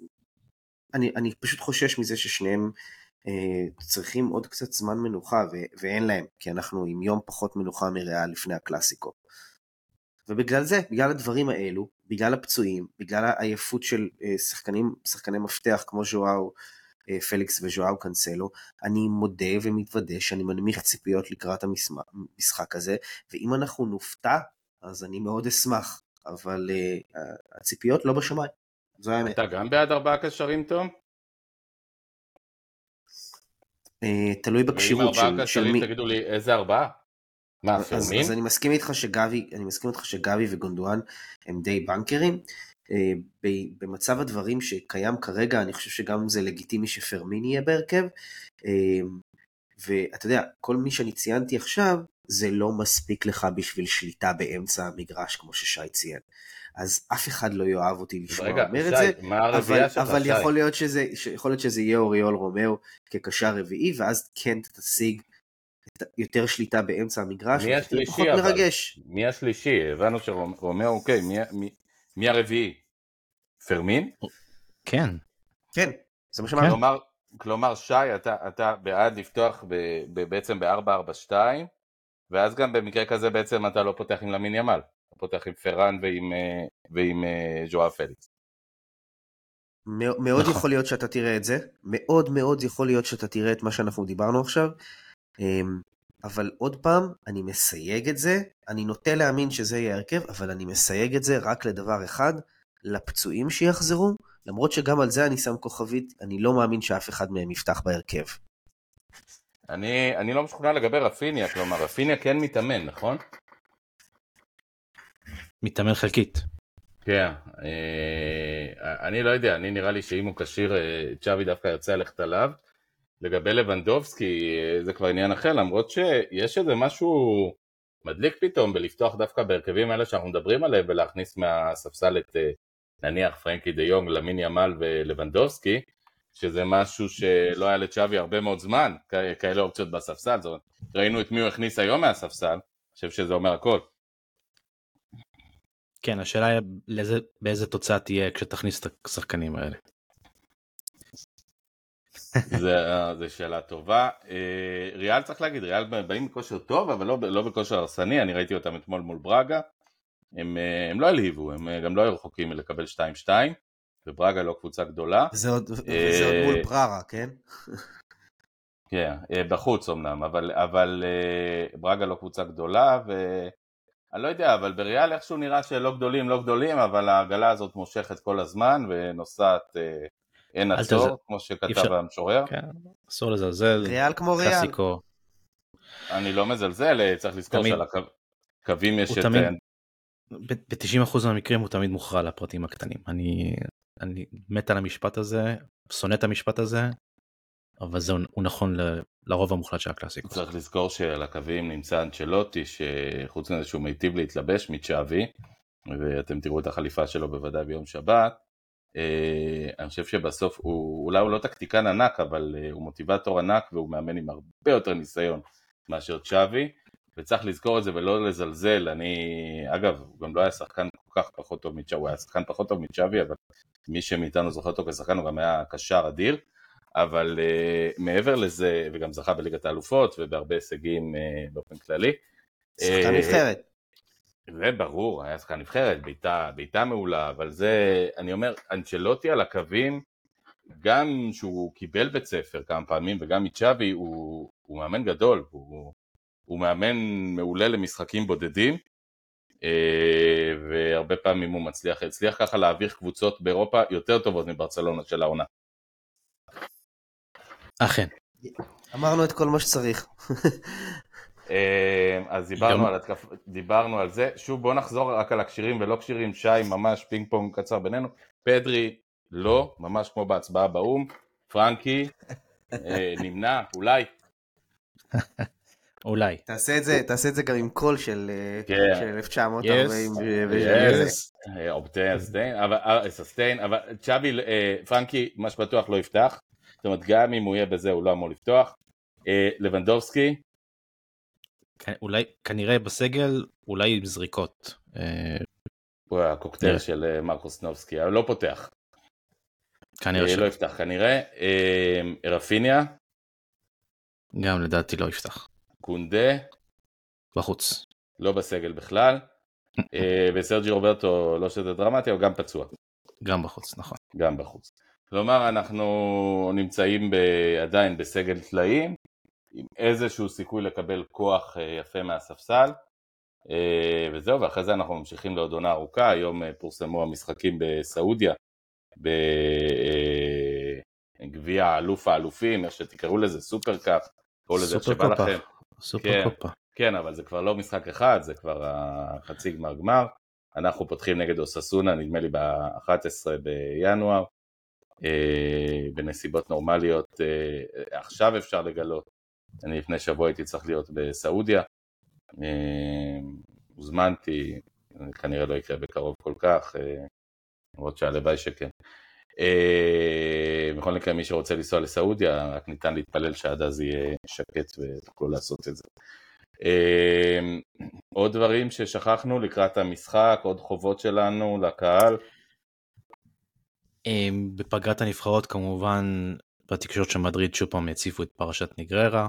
אני, אני פשוט חושש מזה ששניהם אה, צריכים עוד קצת זמן מנוחה, ו- ואין להם, כי אנחנו עם יום פחות מנוחה מריאל לפני הקלאסיקו. ובגלל זה, בגלל הדברים האלו, בגלל הפצועים, בגלל העייפות של אה, שחקנים, שחקני מפתח כמו ז'ואאו אה, פליקס וז'ואאו קאנסלו, אני מודה ומתוודה שאני מנמיך ציפיות לקראת המשחק הזה, ואם אנחנו נופתע, אז אני מאוד אשמח, אבל uh, הציפיות לא בשמיים, זו האמת. אתה גם בעד ארבעה קשרים, תום? Uh, תלוי בכשירות של, של מי. תגידו לי איזה ארבעה? מה, אז? אז אני מסכים איתך שגבי, אני מסכים איתך שגבי וגונדואן הם די בנקרים. אה, במצב הדברים שקיים כרגע, אני חושב שגם זה לגיטימי שפרמין יהיה בהרכב. ואתה יודע, כל מי שאני ציינתי עכשיו, זה לא מספיק לך בשביל שליטה באמצע המגרש, כמו ששי ציין. אז אף אחד לא יאהב אותי לשמוע אומר שי, את זה, אבל, אבל יכול, להיות שזה, יכול להיות שזה יהיה אוריול רומאו כקשר רביעי, ואז כן תשיג יותר שליטה באמצע המגרש, מי השלישי פחות אבל? מרגש. מי השלישי? הבנו שרומאו, אוקיי, מי, מי, מי הרביעי? פרמין? כן. כן, זה מה שאמרנו. כלומר, כלומר, שי, אתה, אתה בעד לפתוח ב, ב, בעצם ב-442, ואז גם במקרה כזה בעצם אתה לא פותח עם למין ימל, אתה פותח עם פרן ועם, אה, ועם אה, ז'ואר פליקס. מאוד נכון. יכול להיות שאתה תראה את זה, מאוד מאוד יכול להיות שאתה תראה את מה שאנחנו דיברנו עכשיו, אמ, אבל עוד פעם, אני מסייג את זה, אני נוטה להאמין שזה יהיה הרכב, אבל אני מסייג את זה רק לדבר אחד, לפצועים שיחזרו, למרות שגם על זה אני שם כוכבית, אני לא מאמין שאף אחד מהם יפתח בהרכב. אני, אני לא משוכנע לגבי רפיניה, כלומר רפיניה כן מתאמן, נכון? מתאמן חלקית. כן, אה, אני לא יודע, אני נראה לי שאם הוא כשיר, אה, צ'אבי דווקא ירצה ללכת עליו. לגבי לבנדובסקי אה, זה כבר עניין אחר, למרות שיש איזה משהו מדליק פתאום בלפתוח דווקא בהרכבים האלה שאנחנו מדברים עליהם ולהכניס מהספסל את אה, נניח פרנקי דה יונג, למין ימל ולבנדובסקי, שזה משהו שלא היה לצ'אבי הרבה מאוד זמן, כ- כאלה אופציות בספסל, זאת אומרת, ראינו את מי הוא הכניס היום מהספסל, אני חושב שזה אומר הכל. כן, השאלה היא לאיזה, באיזה תוצאה תהיה כשתכניס את השחקנים האלה. זו שאלה טובה. אה, ריאל צריך להגיד, ריאל באים בכושר טוב, אבל לא, לא בכושר הרסני, אני ראיתי אותם אתמול מול ברגה. הם, אה, הם לא הלהיבו, הם אה, גם לא היו רחוקים מלקבל 2-2, וברגה לא קבוצה גדולה. זה עוד, וזה אה, עוד מול בררה, כן? כן, אה, בחוץ אמנם, אבל, אבל אה, ברגה לא קבוצה גדולה, ואני לא יודע, אבל בריאל איכשהו נראה שלא גדולים, לא גדולים, אבל העגלה הזאת מושכת כל הזמן ונוסעת אין אל עצור, כמו שכתב אפשר- המשורר. כן, אסור לזלזל, ריאל כמו ריאל. קלאסיקו. אני לא מזלזל, צריך לזכור תמיד- שעל הקווים יש את... תמיד- אה, ב-90% מהמקרים הוא תמיד מוכרע לפרטים הקטנים. אני, אני מת על המשפט הזה, שונא את המשפט הזה, אבל זה הוא נכון ל- לרוב המוחלט של הקלאסיקו. צריך לזכור שעל הקווים נמצא אנצ'לוטי, שחוץ מזה שהוא מיטיב להתלבש מצ'אבי, ואתם תראו את החליפה שלו בוודאי ביום שבת, אה, אני חושב שבסוף הוא, אולי הוא לא טקטיקן ענק, אבל אה, הוא מוטיבטור ענק והוא מאמן עם הרבה יותר ניסיון מאשר צ'אבי, וצריך לזכור את זה ולא לזלזל, אני, אגב, הוא גם לא היה שחקן כל כך פחות טוב מצ'אבי, הוא היה שחקן פחות טוב מצ'אבי, אבל מי שמאיתנו זוכר אותו כשחקן הוא גם היה קשר אדיר, אבל uh, מעבר לזה, וגם זכה בליגת האלופות ובהרבה הישגים uh, באופן כללי. שחקן אה, נבחרת. זה ברור, היה שחקן נבחרת, בעיטה, בעיטה מעולה, אבל זה, אני אומר, אנצ'לוטי על הקווים, גם שהוא קיבל בית ספר כמה פעמים וגם מצ'אבי, הוא, הוא מאמן גדול, הוא, הוא מאמן מעולה למשחקים בודדים, והרבה פעמים הוא מצליח, הצליח ככה להעביר קבוצות באירופה יותר טובות מברצלונה של העונה. אכן, אמרנו את כל מה שצריך. אה, אז דיברנו על התקפ... דיברנו על זה, שוב בוא נחזור רק על הכשירים ולא כשירים, שי ממש פינג פונג קצר בינינו, פדרי לא, ממש כמו בהצבעה באו"ם, פרנקי אה, נמנע, אולי, אולי. תעשה את זה, תעשה את זה גם עם קול של אה, כן. של 1940. יס, אובטיין, סטיין, אבל, אה, ססטיין, אבל צ'אבי, אה, פרנקי, מה שבטוח לא יפתח, זאת אומרת גם אם הוא יהיה בזה הוא לא אמור לפתוח, אה, לבנדובסקי, כ- אולי, כנראה בסגל, אולי עם זריקות. אה, הוא הקוקטייל כן. של מרקוס נובסקי, אבל לא פותח, כנראה אה, לא שלא. יפתח כנראה, אה, רפיניה, גם לדעתי לא יפתח. קונדה, בחוץ. לא בסגל בכלל, אה, וסרג'י רוברטו, לא שזה דרמטי, אבל גם פצוע, גם בחוץ, נכון. גם בחוץ. כלומר, אנחנו נמצאים ב, עדיין בסגל טלאים, עם איזשהו סיכוי לקבל כוח אה, יפה מהספסל, אה, וזהו, ואחרי זה אנחנו ממשיכים לעוד עונה ארוכה, היום פורסמו המשחקים בסעודיה, בגביע אלוף האלופים, איך שתקראו לזה, סופר קאפ, קראו לזה איך שבא. לכם. סופר כן. קופה. כן, אבל זה כבר לא משחק אחד, זה כבר החצי גמר גמר. אנחנו פותחים נגד אוססונה, נדמה לי ב-11 בינואר, אה, בנסיבות נורמליות. אה, עכשיו אפשר לגלות, אני לפני שבוע הייתי צריך להיות בסעודיה, אה, הוזמנתי, כנראה לא יקרה בקרוב כל כך, אה, למרות שהלוואי שכן. אה, בכל מקרה, מי שרוצה לנסוע לסעודיה, רק ניתן להתפלל שעד אז יהיה שקט ותוכלו לעשות את זה. אה, עוד דברים ששכחנו לקראת המשחק, עוד חובות שלנו לקהל. אה, בפגרת הנבחרות כמובן בתקשורת של מדריד שוב פעם הציפו את פרשת נגררה.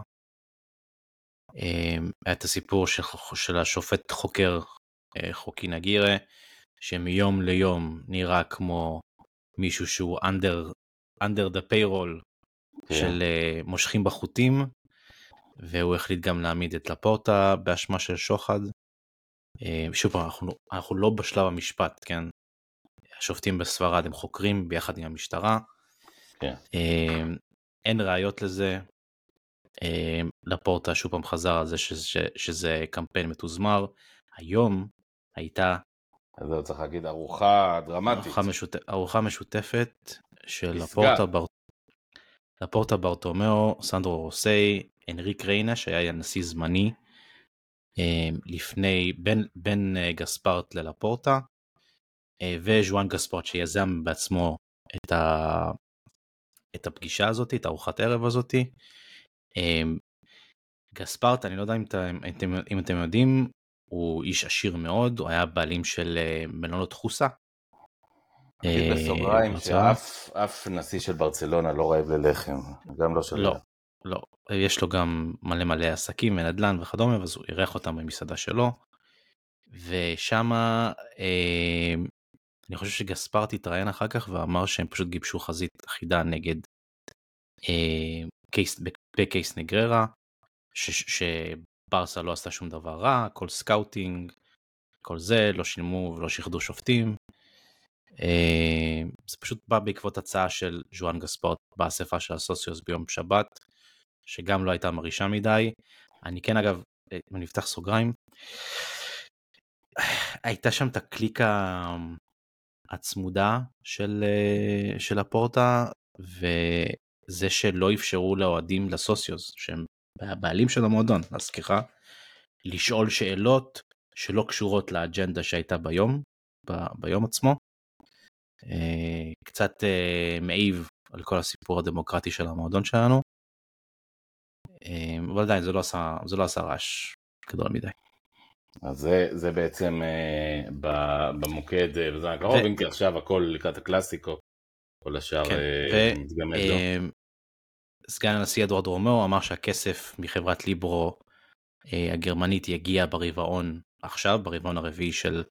היה את הסיפור של, של השופט חוקר חוקי נגירה שמיום ליום נראה כמו מישהו שהוא under, under the payroll כן. של אה, מושכים בחוטים, והוא החליט גם להעמיד את לפורטה באשמה של שוחד. אה, שוב פעם, אנחנו, אנחנו לא בשלב המשפט, כן? השופטים בספרד הם חוקרים ביחד עם המשטרה. כן. אה, אין ראיות לזה. אה, לפורטה שוב פעם חזר על זה שזה, שזה קמפיין מתוזמר. היום הייתה אז זהו, צריך להגיד ארוחה דרמטית. ארוחה, משותפ... ארוחה משותפת של. לפורטה, בר... לפורטה ברטומאו, סנדרו רוסי, אנריק ריינה שהיה נשיא זמני אה, לפני, בין, בין אה, גספרט ללפורטה, אה, וז'ואן גספרט שיזם בעצמו את, ה... את הפגישה הזאת, את ארוחת הערב הזאת. גספרט, אני לא יודע אם אתם, אם אתם, אם אתם יודעים, הוא איש עשיר מאוד, הוא היה בעלים של אה, מלונות חוסה. אה, בסוגריים. שאף אף נשיא של ברצלונה לא רעב ללחם, גם לא של... לא, לא. יש לו גם מלא מלא עסקים ונדל"ן וכדומה, אז הוא אירח אותם במסעדה שלו. ושם אה, אני חושב שגספרט התראיין אחר כך ואמר שהם פשוט גיבשו חזית אחידה נגד אה, case, ב case נגריירה, ש- שברסה לא עשתה שום דבר רע, כל scouting, כל זה, לא שילמו ולא שיחדו שופטים. אה, זה פשוט בא בעקבות הצעה של ז'ואן גספורט באספה של הסוציוס ביום שבת, שגם לא הייתה מרעישה מדי. אני כן אגב, אה, אם אני אפתח סוגריים, הייתה שם את הקליקה הצמודה של, אה, של הפורטה, וזה שלא אפשרו לאוהדים לסוציוס, שהם הבעלים של המועדון, להזכירך, לשאול שאלות שלא קשורות לאג'נדה שהייתה ביום, ב- ביום עצמו. אה, קצת אה, מעיב על כל הסיפור הדמוקרטי של המועדון שלנו. אה, אבל עדיין זה לא עשה, זה לא עשה רעש גדול מדי. אז זה, זה בעצם אה, ב- במוקד אה, בזמן הקרוב, אם כי עכשיו הכל לקראת הקלאסיקו, כל השאר כן, אה, ו- מתגמד לו. אה, סגן הנשיא אדוארד רומאו אמר שהכסף מחברת ליברו אה, הגרמנית יגיע ברבעון עכשיו, ברבעון הרביעי של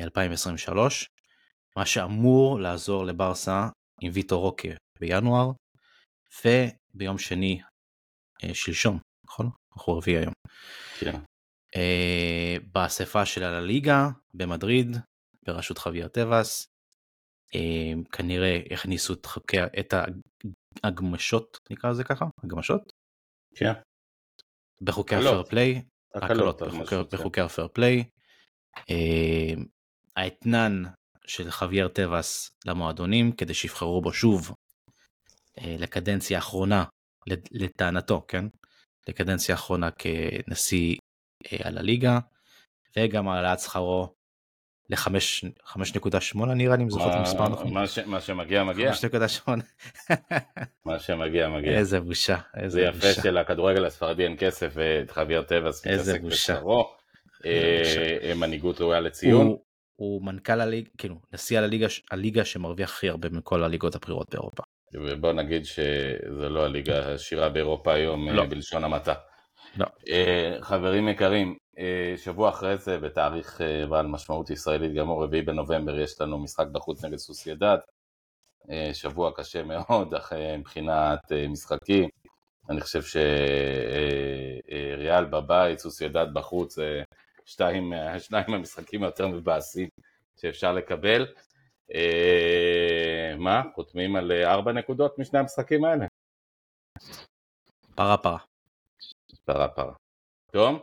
2023, מה שאמור לעזור לברסה עם ויטור רוקה בינואר, וביום שני, אה, שלשום, נכון? אנחנו רביעי היום. כן. אה, באספה של הליגה במדריד, בראשות חוויאר טבעס, אה, כנראה הכניסו את ההגמשות, נקרא לזה ככה? הגמשות? כן. בחוקי. ה fair play, הקלות, בחוקי- כן. ה fair play. אה, האתנן של חוויאר טבעס למועדונים כדי שיבחרו בו שוב אה, לקדנציה האחרונה, לט- לטענתו, כן? לקדנציה האחרונה כנשיא אה, על הליגה, וגם העלאת שכרו ל-5.8 נראה לי, אם זוכר את המספר נכון. מה ש- מה שמגיע מגיע, 5.8. מה שמגיע מגיע. איזה בושה, זה איזה יפה בושה. שלכדורגל הספרדי אין כסף ואת חוויאר טבעס איזה מתעסק. בשכרו. איזה אה, מנהיגות ראויה לציון. הוא, מנכ"ל הליגה, כאילו, נשיא הליגה, הליגה שמרוויח הכי הרבה מכל הליגות הבכירות באירופה. ובוא נגיד שזה לא הליגה העשירה באירופה היום לא. אה, בלשון המעטה. לא. אה, חברים יקרים, אה, שבוע אחרי זה בתאריך אה, בעל משמעות ישראלית גמור, רביעי בנובמבר, יש לנו משחק בחוץ נגד סוסיידד. שבוע קשה מאוד אחרי מבחינת משחקים. אני חושב שריאל בבית, סוסיידד בחוץ, שתיים, שניים מהמשחקים היותר מבאסים שאפשר לקבל. מה? חותמים על ארבע נקודות משני המשחקים האלה? פרה פרה. פרה פרה. תום?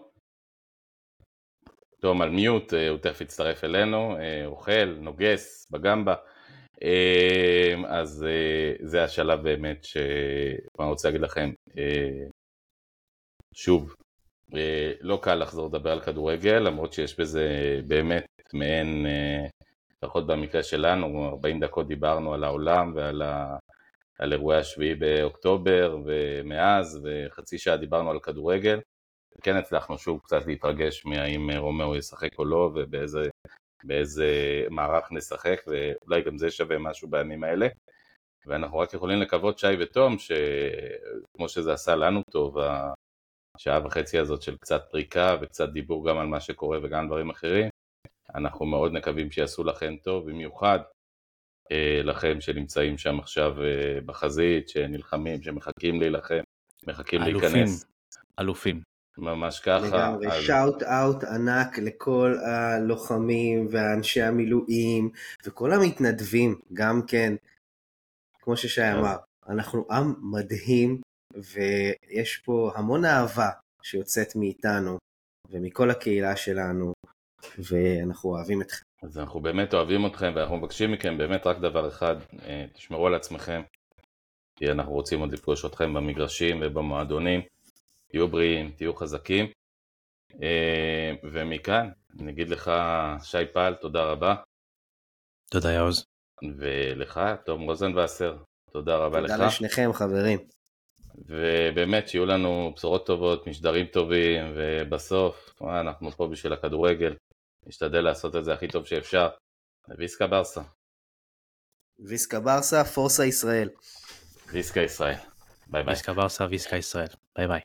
תום על מיוט, אה, הוא תכף יצטרף אלינו, אה, אוכל, נוגס, בגמבה. אה, אז זה השלב באמת שאני רוצה להגיד לכם, שוב, לא קל לחזור לדבר על כדורגל, למרות שיש בזה באמת מעין, לפחות במקרה שלנו, 40 דקות דיברנו על העולם ועל ה... על אירועי השביעי באוקטובר ומאז, וחצי שעה דיברנו על כדורגל. כן הצלחנו שוב קצת להתרגש מהאם רומאו ישחק או לא, ובאיזה באיזה מערך נשחק, ואולי גם זה שווה משהו בימים האלה. ואנחנו רק יכולים לקוות, שי ותום, שכמו שזה עשה לנו טוב, השעה וחצי הזאת של קצת פריקה וקצת דיבור גם על מה שקורה וגם דברים אחרים, אנחנו מאוד מקווים שיעשו לכם טוב, במיוחד לכם שנמצאים שם עכשיו אה, בחזית, שנלחמים, שמחכים להילחם, מחכים אלופים, להיכנס. אלופים. ממש ככה. לגמרי, אז- שאוט אאוט ענק לכל הלוחמים ואנשי המילואים וכל המתנדבים, גם כן, כמו ששי כן. אמר, אנחנו עם מדהים ויש פה המון אהבה שיוצאת מאיתנו ומכל הקהילה שלנו ואנחנו אוהבים אתכם. אז אנחנו באמת אוהבים אתכם ואנחנו מבקשים מכם באמת רק דבר אחד, אה, תשמרו על עצמכם, כי אנחנו רוצים עוד לפגוש אתכם במגרשים ובמועדונים, תהיו בריאים, תהיו חזקים. אה, ומכאן, נגיד לך, שי פל, תודה רבה, תודה יעוז. ולך, תום רוזנבסר, תודה רבה לך. תודה לשניכם חברים. ובאמת שיהיו לנו בשורות טובות, משדרים טובים, ובסוף, תשמע, אנחנו פה בשביל הכדורגל, נשתדל לעשות את זה הכי טוב שאפשר. Visca Barça, Visca Barça, força ישראל. Visca ישראל. ביי ביי. Visca Barça, Visca ישראל. ביי ביי.